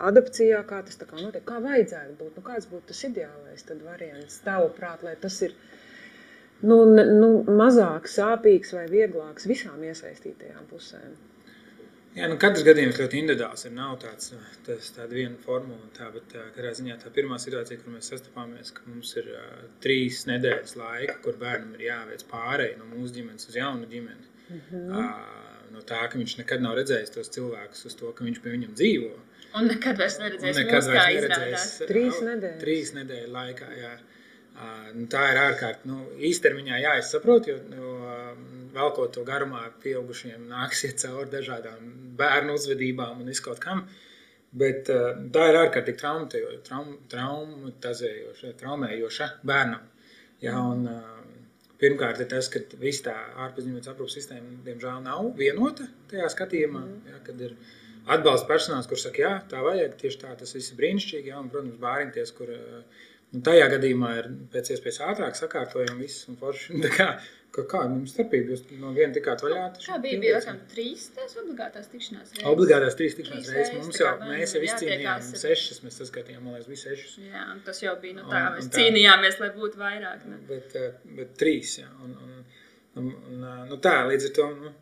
adopcijā, kā tas tā kā notiek, kā vajadzētu būt, nu, kāds būtu tas ideālais tad variants tavuprāt, lai tas ir, nu, nu, mazāk sāpīgs vai vieglāks visām iesaistītajām pusēm. Jā, nu katrs gadījums ļoti individuāls. Ir nav tāds, tas, tāda viena formula, tā, bet katrā ziņā tā pirmā situācija, kur mēs sastapāmies, ka mums ir uh, trīs nedēļas laika, kur bērnam ir jāveic pārēj no mūsu ģimenes uz jaunu ģimeni. Mm -hmm. uh, no tā, ka viņš nekad nav redzējis tos cilvēkus, uz to, ka viņš pie viņiem dzīvo. Un nekad vairs neredzēs, un nekad vairs neredzēs. Trīs nedēļas. Trīs nedēļu laikā, jā. Uh, Nu, tā ir ārkārtīgi nu, īstermiņā jāizsaprot, jo, jo velkot to garumā, pieaugušiem nāks iet cauri dažādām bērnu uzvedībām un izkaut kam. Bet tā ir ārkārtīgi traum, traumatizējoša, traumējoša bērnam. Ja, un, pirmkārt, ir tas, ka visa tā ārpusģimenes aprūpas sistēma, diemžēl, nav vienota tajā skatījumā. Ja, kad ir atbalsta personāls, kurš saka, jā, tā vajag, tieši tā, tas viss ir brīnišķīgi. Ja, un, protams, bāriņties, kur uh, Un nu, tajā gadījumā ir pēc iespējas ātrāk sakārtojam visu un forši. <laughs> Kā, kā, kāda ir starpība? Jūs no viena tikāt vaļā. Kā bija? Bija jau trīs tās obligātās tikšanās reizes. Obligātās trīs tikšanās reizes. reizes. Mums jau, mēs jau izcīnījām sešas, mēs saskatījām, man liekas, bija sešas. Jā, un tas jau bija, nu tā, un, mēs tā, cīnījāmies, lai būtu vairāk. Ne? Bet, eh, bet trīs, jā. Un, un, un, un, nu tā, līdz ar to, nu,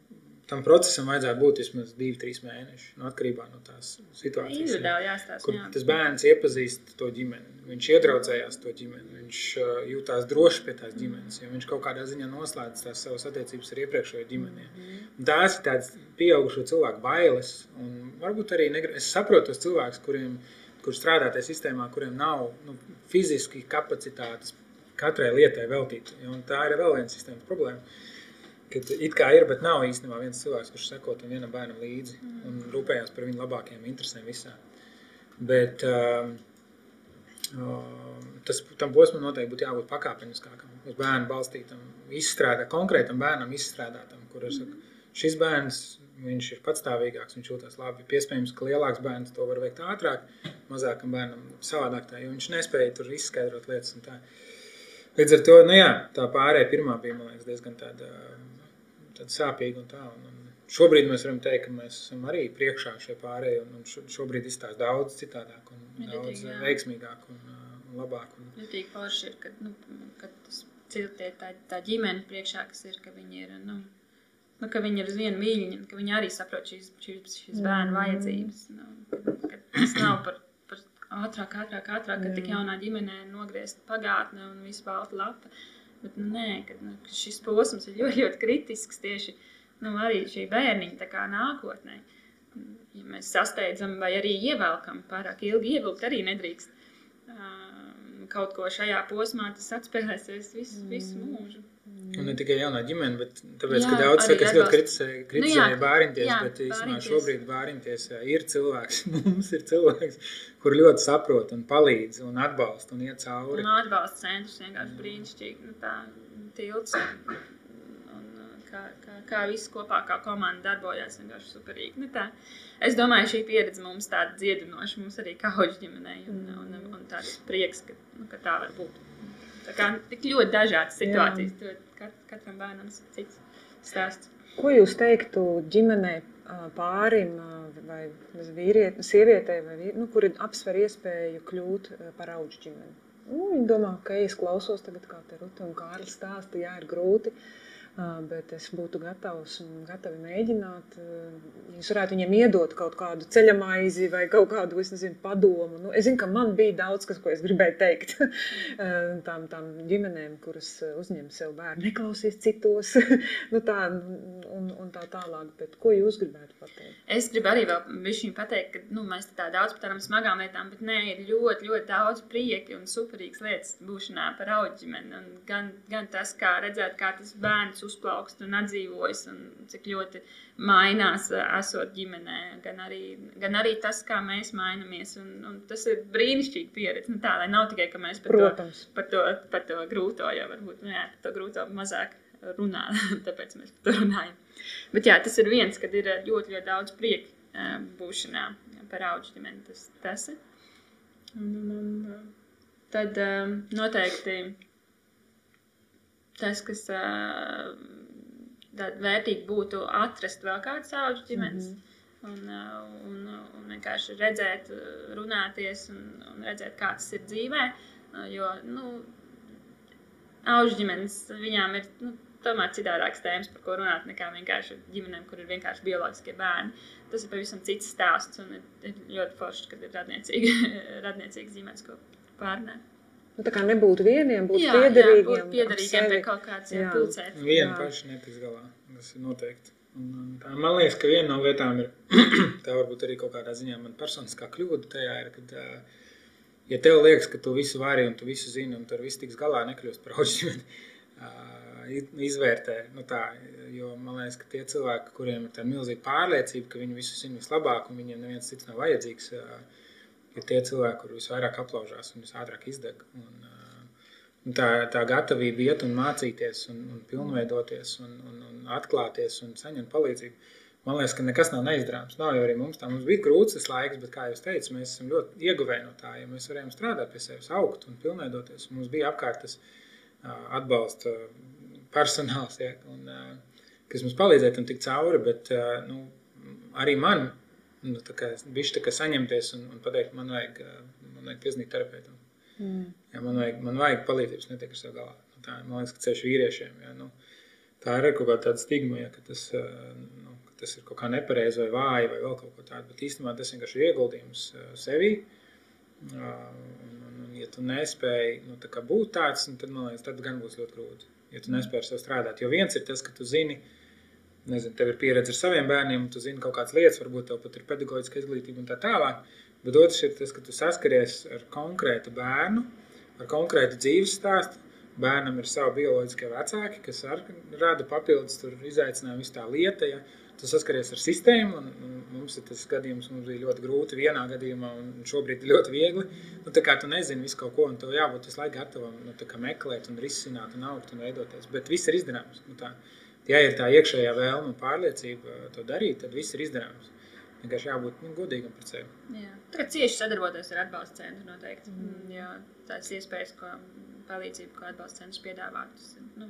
tam procesam vajadzētu būt vismaz divi, trīs mēneši. Nu, atkarībā no tās situācijas. Jāstāsta. Kur jā. tas bērns iepazīst to ģimeni, viņš iedraudzējās to ģimeni, viņš uh, jūtās droši pie tās ģimenes, jo viņš kaut kādā ziņā noslēdz tās savas attiecības ar iepriekšējo ģimeni. Mm. Tās ir tādas pieaugušo cilvēku bailes, un varbūt arī negrib, es saprotu tos cilvēkus, kuriem, kur strādā tajā sistēmā, kuriem nav nu, fiziski kapacitātes katrai lietai veltīt. Ja, tā ir vēl viena sistēmas problēma. Kad it kā ir, bet nav īstenībā viens cilvēks, kurš seko tam vienam bērnam līdzi un rūpējās par viņu labākajām interesēm visā. Bet uh, uh, tas, tam posmam noteikti būtu jābūt pakāpeniskākam, uz bērnu balstītam, izstrādā, konkrētam bērnam izstrādātam, kur es saku, šis bērns, viņš ir patstāvīgāks, viņš jūtas labi. Piespējams, ka lielāks bērns to var veikt ātrāk, mazākam bērnam savādāk tā, jo viņš nespēja tur izskaidrot lietas un tā. Līdz ar to, nu jā, tā pārējā pirmā bija, man liekas, diezgan tāda tāda sāpīga un tā. Un, un šobrīd mēs varam teikt, ka mēs esam arī priekšā šie pārējie, un, un šobrīd izstāsta daudz citādāk un Ļoti daudz jā. veiksmīgāk un, un labāk. Un, Jutīgi forši ir, kad, nu, kad tas ciltie tā, tā ģimene priekšā, kas ir, ka viņi ir, nu, nu ka viņi ir uz vienu viļņu, un ka viņi arī saprot šīs, šīs, šīs bērnu vajadzības. Nu, tas nav par, par ātrāk, ātrāk, ātrāk, ka tik jaunā ģimenē nogriezt pagātne un visu balta lapa. Bet, nu, nē, kad, nu, šis posms ir ļoti, ļoti kritisks tieši nu, arī šī bērniņa nākotnē. Ja mēs sasteidzam vai arī ievelkam, pārāk ilgi ievilkt arī nedrīkst. Kaut ko šajā posmā tas atspēlēsies visu, visu mūžu. Un ne tikai jaunā ģimene, bet tāpēc, Jā, ka daudz es ļoti atbalsta. kritizēju, kritizēju Nu bāriņties, jā, bet īstenībā šobrīd bāriņties ir cilvēks, <laughs> mums ir cilvēks, kur ļoti saprot un palīdz un atbalsta un iet cauri. Un atbalsta centrs vienkārši brīnišķīgi. Nu, tā tilts un, un kā, kā, kā viss kopā, kā komanda darbojas, vienkārši superīgi. Nu, tā. Es domāju, šī pieredze mums tāda dziedinoša, mums arī kā hoģi ģimenei, un, un, un tāds prieks, ka, nu, ka tā var būt. Kā tik ļoti dažādas situācijas, tur kat, katram bērnam ir cits stāsts. Ko jūs teiktu ģimenei, pārim vai vīriet, sievietei, vai vīri, nu, kuri apsver iespēju kļūt par auģu ģimeni? Nu, viņi domā, ka es klausos tagad, kā te Ruta un Kārlis stāsta, jā, ir grūti, ā, bet es būtu gatavs un gatavi mēģināt. ā, Jūs varētu viņiem iedot kaut kādu ceļamaizi vai kaut kādu, es nezinu, padomu. Nu, es zinu, ka man bija daudz, kas, ko es gribēju teikt <laughs> tām, tām ģimenēm, kuras uzņem sev bērnu, neklausies citos, <laughs> nu tā, un, un tā tālāk. Bet ko jūs gribētu pateikt? Es gribu arī bišķiņ pateikt, ka nu, mēs tā daudz par tādām smagām lietām, bet nē, ir ļoti, ļoti daudz prieka un superīgas lietas būšanā par auģimeni. Gan, gan tas, kā redzēt, kā tas bērns uzplaukst un atdzīvojas, un cik ļoti mainās ā, esot ģimenē, gan arī, gan arī tas, kā mēs mainamies. Un, un tas ir brīnišķīgi pieredze. Nu, tā, lai nav tikai, ka mēs par to, Protams. par to, par to grūto jau varbūt, nu, jā, par to grūto mazāk runā, <laughs> tāpēc mēs par to runājam. Bet jā, tas ir viens, kad ir ā, ļoti, ļoti daudz prieka ā, būšanā par augu ģimeni. Tas, tas ir. Un, un, un, tad ā, noteikti tas, kas ā, tād vērtīgi būtu atrast vēl kādas augu ģimenes. Un, ā, un, un vienkārši redzēt, runāties un, un redzēt, kā tas ir dzīvē. Jo, nu, augu ģimenes, viņām ir nu, tomēr citādākas tēmas, par ko runāt, nekā vienkārši ģimenēm, kur ir vienkārši bioloģiskie bērni. Tas ir pavisam cits stāsts, un ir, ir ļoti forši, kad ir radniecīgi, <laughs> radniecīgs ģimenes, ko pārnē. Nu, tā kā nebūtu vieniem, būtu Jā, jā, piederīgiem. būt ap piederīgiem pie kaut kāds jā, Jā. pulcēt. Viena Jā. paša netiks galā. Tas ir noteikti. Un, tā, man liekas, ka viena no lietām ir, <clears throat> tā varbūt arī kaut kādā ziņā man personiskā kļūda tajā ir, kad, ā, ja tev liekas, ka tu visu vari un tu visu zini un tur viss tiks galā, nekļūst par auģimeni, izvērtē. Nu tā, jo man liekas, ka tie cilvēki, kuriem ir tā milzīga pārliecība, ka viņi visu zina vislabāk un viņiem neviens cits nav vajadzīgs, ā, ir tie cilvēki, kur visvairāk aplaužās un visātrāk izdeg. Un, ā, Un tā, tā gatavība iet un mācīties, un, un pilnveidoties, un, un, un atklāties un saņemt palīdzību. Man liekas, ka nekas nav neizdarāms. Nav jau arī mums tā. Mums bija grūts laiks, bet, kā jau teicu, mēs esam ļoti ieguvēji no tā. Ja mēs varējām strādāt pie sevis, augt un pilnveidoties. Mums bija apkārt tas ā, atbalsta personāls, ja, un, ā, kas mums palīdzēja tam tikt cauri. Bet nu, arī man nu, bija tā kā saņemties un, un pateikt, man vajag, ā, man vajag piezīmēt terapeitam. Ja, man, vajag, man vajag palīdzību, es netieku ar sev galā. Nu, tā, man liekas, ka ceļš vīriešiem. Ja, nu, tā ir kaut kāda stigma, ja, ka, tas, eh, nu, ka tas ir kaut kā nepareizi vai vāji vai vēl kaut ko tādu. Bet īstenībā tas vienkārši ir ieguldījums eh, sevī. Uh, Un, un, un, ja tu nespēji nu, tā kā būt tāds, nu, tad man liekas, tad gan būs ļoti grūti. Ja tu nespēji ar sevi strādāt. Jo viens ir tas, ka tu zini, nezinu, tev ir pieredze ar saviem bērniem, tu zini kaut kādas lietas, varbūt tev pat ir pedagoģiska izglītība un tā tālāk. Bet otrs ir tas, ka tu saskaries ar konkrētu bērnu, ar konkrētu dzīves stāstu. Bērnam ir savi bioloģiskie vecāki, kas rada papildus izaicinājumu, visu tā lieta. Ja. Tu saskaries ar sistēmu, un, un mums ir tas gadījums, mums bija ļoti grūti vienā gadījumā, un šobrīd ir ļoti viegli. Nu, tā kā tu nezini visu kaut ko, un tev jābūt visu laiku gatavam nu, meklēt, un risināt, un augt un veidoties. Bet viss ir izdarāms. Nu, tā, ja ir tā iekšējā vēlme un pārliecība to darīt, tad viss ir izdarāms. Vienkārši jābūt nu, godīgam pret sevi. Jā. Tagad cieši sadarboties ar atbalsta centru noteikti. Mm. Jo tās iespējas, ko palīdzību, ko atbalsta centrs piedāvā, tas ir nu,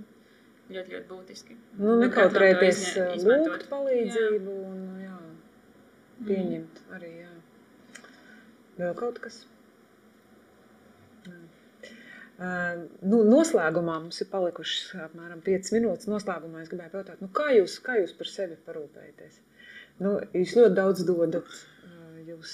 ļoti, ļoti būtiski. Nu, nekautrēties uh, izmantot. lūgt palīdzību un jā, pieņemt arī, jā. Vēl kaut kas? Nu, noslēgumā mums ir palikušas apmēram 5 minūtes. Noslēgumā es gribēju jautāt, nu, kā, jūs, kā jūs par sevi parūpējaties? Nu, jūs ļoti daudz dodat. Jūs,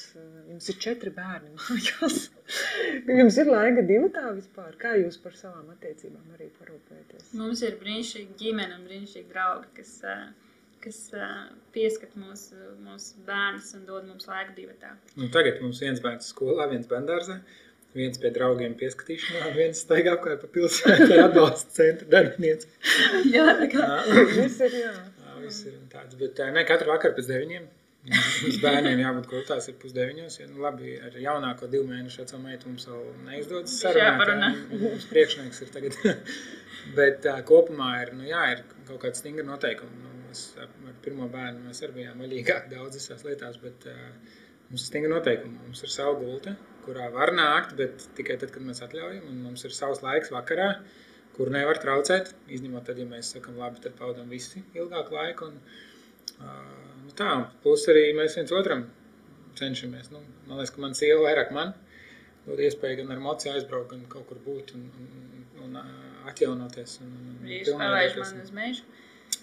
jums ir četri bērni mājās. <laughs> jums ir laika divi tā vispār. Kā jūs par savām attiecībām arī parūpējaties? Mums ir brīnišķīgi ģimene un brīnišķīgi draugi, kas, kas pieskat mūsu, mūsu bērnus un dod mums laiku divatā. Nu, tagad mums viens bērns skolā, viens bērngārzā, viens pie draugiem pieskatīšanā, <laughs> viens staigā apkārt pa pilsētu ar atbalsta centra darbinieci. <laughs> Jā, tā kā Viss ir, jā. Jā, viss ir tāds, bet ne, katru vakaru pēc deviņiem. Mums bērniem jābūt kultās ir pusdeviņos. Ja, nu, labi, ar jaunāko divu mēnešu veco meitu mums vēl neizdodas sarunāt. Mums priekšnieks ir tagad. <laughs> Bet uh, kopumā ir, nu, jā, ir kaut kāda stingra noteikuma. Nu, mēs ar pirmo bērnu mēs arī bijām vaļīgāki daudz visās lietās, bet uh, mums ir stingra noteikuma. Mums ir sava gulta, kurā var nākt, bet tikai tad, kad mēs atļaujam. Un mums ir savs laiks vakarā, kur nevar traucēt. Izņemot tad, ja mēs sakam, labi, tad pavadām visi ilgāku laiku. Un, uh, tā, un plus arī mēs viens otram cenšamies. Nu, man liekas, ka man sieva vairāk man dod iespēju gan ar mociju aizbraukt, gan kaut kur būt un, un, un uh, atjaunoties. Un, un, un viņš spēlējuši man uz mežu.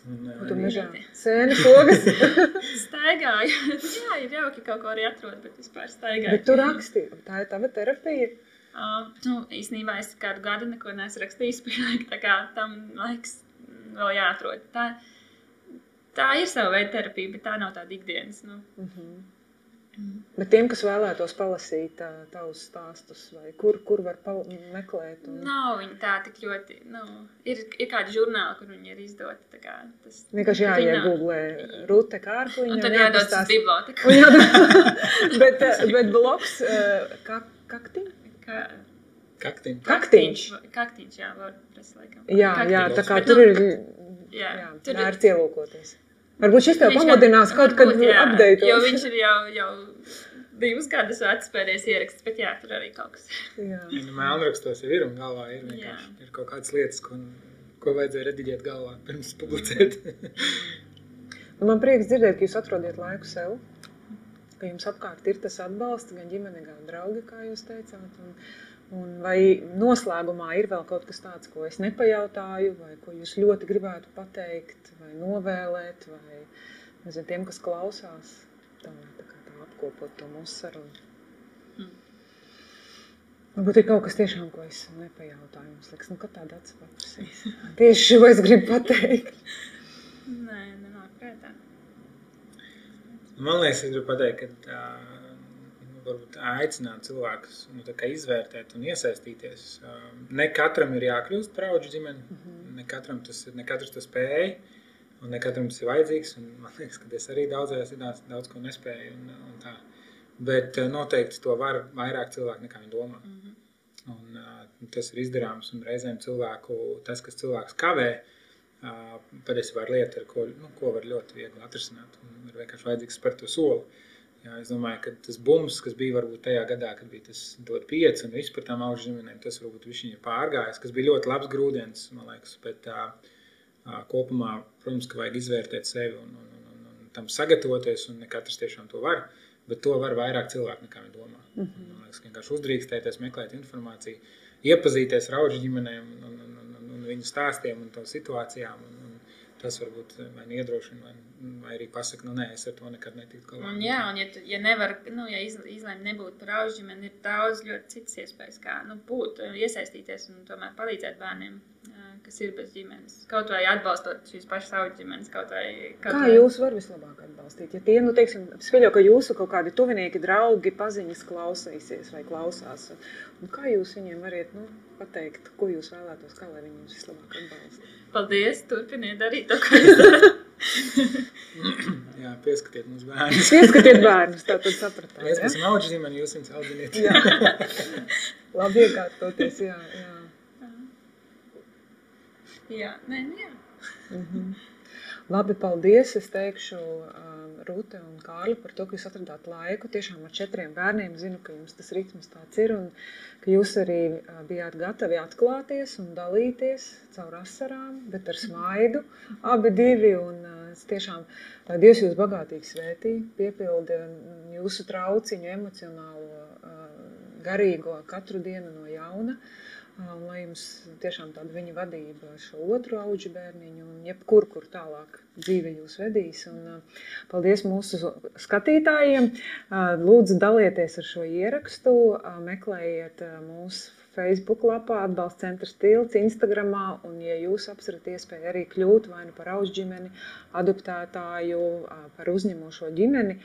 Un, uh, Un tu un, mežā sēni pogas. <laughs> Staigāju. Jā, ir jauki kaut ko arī atrod, bet vispār staigāju. Bet tu raksti, tā ir tava terapija. Uh, nu, īstenībā es kādu gadu neko neesmu rakstījis. <laughs> pašlaik, Tā kā tam laiks vēl jāatrod. Tā, tā ir sava veida terapija, bet tā nav tāda ikdienas. Nu. Bet tiem, kas vēlētos palasīt tavus stāstus, vai kur, kur var pal meklēt? Un... Nav viņa tā tik ļoti. Nu, ir, ir kādi žurnāli, kur viņi ir izdoti. tā kā Tas Vienkārši viņi jāiegūlē rute kārkliņa. Un tad jādodas uz biblioteku. <laughs> Bet, eh, bet bloks, eh, ka, kaktiņ? Kā Kaktim. Kaktiņš. Kaktiņš, jā, WordPress laikam. Jā, jā, Kaktiņš. tā kā Bet, tur nu, ir, Jā, jā, tur vērts ielūkoties. Varbūt šis tev pamodinās kaut kad update. Jo viņš ir jau, jau divus gadus vecs pēdējais ieraksts, bet jā, tur arī kaut kas. Jā. Ja, nu, Mēlnrakstos jau ir un galvā ir vienkārši ir kaut kādas lietas, ko, ko vajadzēja rediģēt galvā pirms publicēt. <laughs> Man prieks dzirdēt, ka jūs atrodiet laiku sev, ka jums apkārt ir tas atbalsts, gan ģimene, gan draugi, kā jūs teicāt. Un, un vai noslēgumā ir vēl kaut kas tāds, ko es nepajautāju, vai ko jūs ļoti gribētu pateikt, vai novēlēt, vai nezinu, tiem, kas klausās, tā, tā, kā tā apkopot to mūsu sarunu. Mm. Varbūt ir kaut kas tiešām, ko es nepajautāju. Jums liekas, nu, ka tāda atspaprasīs. <laughs> Tieši šo es gribu pateikt. Nē, nenāk prātā. Man liekas, es gribu pateikt, ka tā, varbūt aicināt cilvēkus nu, izvērtēt un iesaistīties. Ā, Ne katram ir jākļūst par augu ģimeni, mm -hmm. ne, katram tas, ir- ne katrs to spēj, un ne katram tas ir vajadzīgs. Man liekas, ka es arī daudzās idās daudz ko nespēju. Un, un tā. Bet ā, noteikti to var vairāk cilvēku nekā viņi domā. Mm -hmm. Un, uh, tas ir izdarāms, un reizēm cilvēku, tas, kas cilvēks kavē, uh, patiesībā ir lieta, ar ko, nu, ko var ļoti viegli atrisināt. Ir vienkārši vajadzīgs spērt to soli. Jā, es domāju, ka tas bums, kas bija varbūt tajā gadā, kad bija tas dot pieci un viss par tām augu ģimenēm, tas varbūt viņš ir pārgājis, kas bija ļoti labs grūdienis, man liekas. Bet uh, uh, kopumā, protams, ka vajag izvērtēt sevi un, un, un, un, un tam sagatavoties, un ne katrs tiešām to var. Bet to var vairāk cilvēku nekā viņi domā. Mm -hmm. Man liekas, ka vienkārši uzdrīkstēties, meklēt informāciju, iepazīties ar augu ģimenēm un, un, un, un, un viņu stāstiem un to situācijām. Un tas varbūt vai nu iedrošina, vai, vai arī pasaka, nu nē, es ar to nekad netiktu galā. Un, jā, un ja, tu, ja nevar, nu, ja iz, izlēma nebūt par augu ģimeni, ir daudz ļoti citas iespējas, kā nu, būt, iesaistīties un tomēr palīdzēt bērniem, ā, kas ir bez ģimenes. Kaut vai atbalstot šīs pašas augu ģimenes, kaut vai... Kaut Kā vai... jūs varat vislabāk atbalstīt? Ja tie, nu, teiksim, es pieļauju, ka jūsu kaut kādi tuvinieki, draugi, paziņas klausīsies vai klausās. Un, kā jūs viņiem varat nu, pateikt, ko jūs vēlētos, kā lai viņi jums vislabāk atbalsta? Paldies, turpiniet darīt to, ko jūs <laughs> darat. <clears throat> Jā, pieskatiet mums bērnus. Pieskatiet <laughs> bērnus, tā tad sapratāt. Mēs Ja? esam augu ģimeni, jūs viņus audziniet. Jā, <laughs> labi iekārtoties, jā, jā. jā, nē, nu jā. Mhm. Labi, paldies. Es teikšu um, Rūta un Kārli, par to, ka jūs atradāt laiku tiešām ar četriem bērniem. Zinu, ka jums tas ritms tāds ir un ka jūs arī bijāt gatavi atklāties un dalīties caur asarām, bet ar smaidu abi divi. Un, tiešām Dievs jūs bagātīgi svētī, piepildi jūsu trauciņu emocionālo, garīgo katru dienu no jauna. Uh, lai jums tiešām tāda viņa vadība šo otru auģu bērniņu un jebkur, kur tālāk dzīve jūs vedīs. Un, paldies mūsu skatītājiem. Lūdzu, dalieties ar šo ierakstu, meklējiet mūsu Facebook lapā, atbalsta centra stilts, Instagramā. Un, ja jūs apsverat iespēju arī kļūt vai nu par augu ģimeni, adoptētāju, par uzņemošo ģimeni,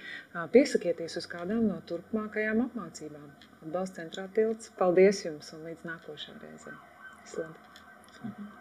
piesakieties uz kādām no turpmākajām apmācībām. Atbalsta centrā tilts. Paldies jums un līdz nākošajai reizei. Vislabāk!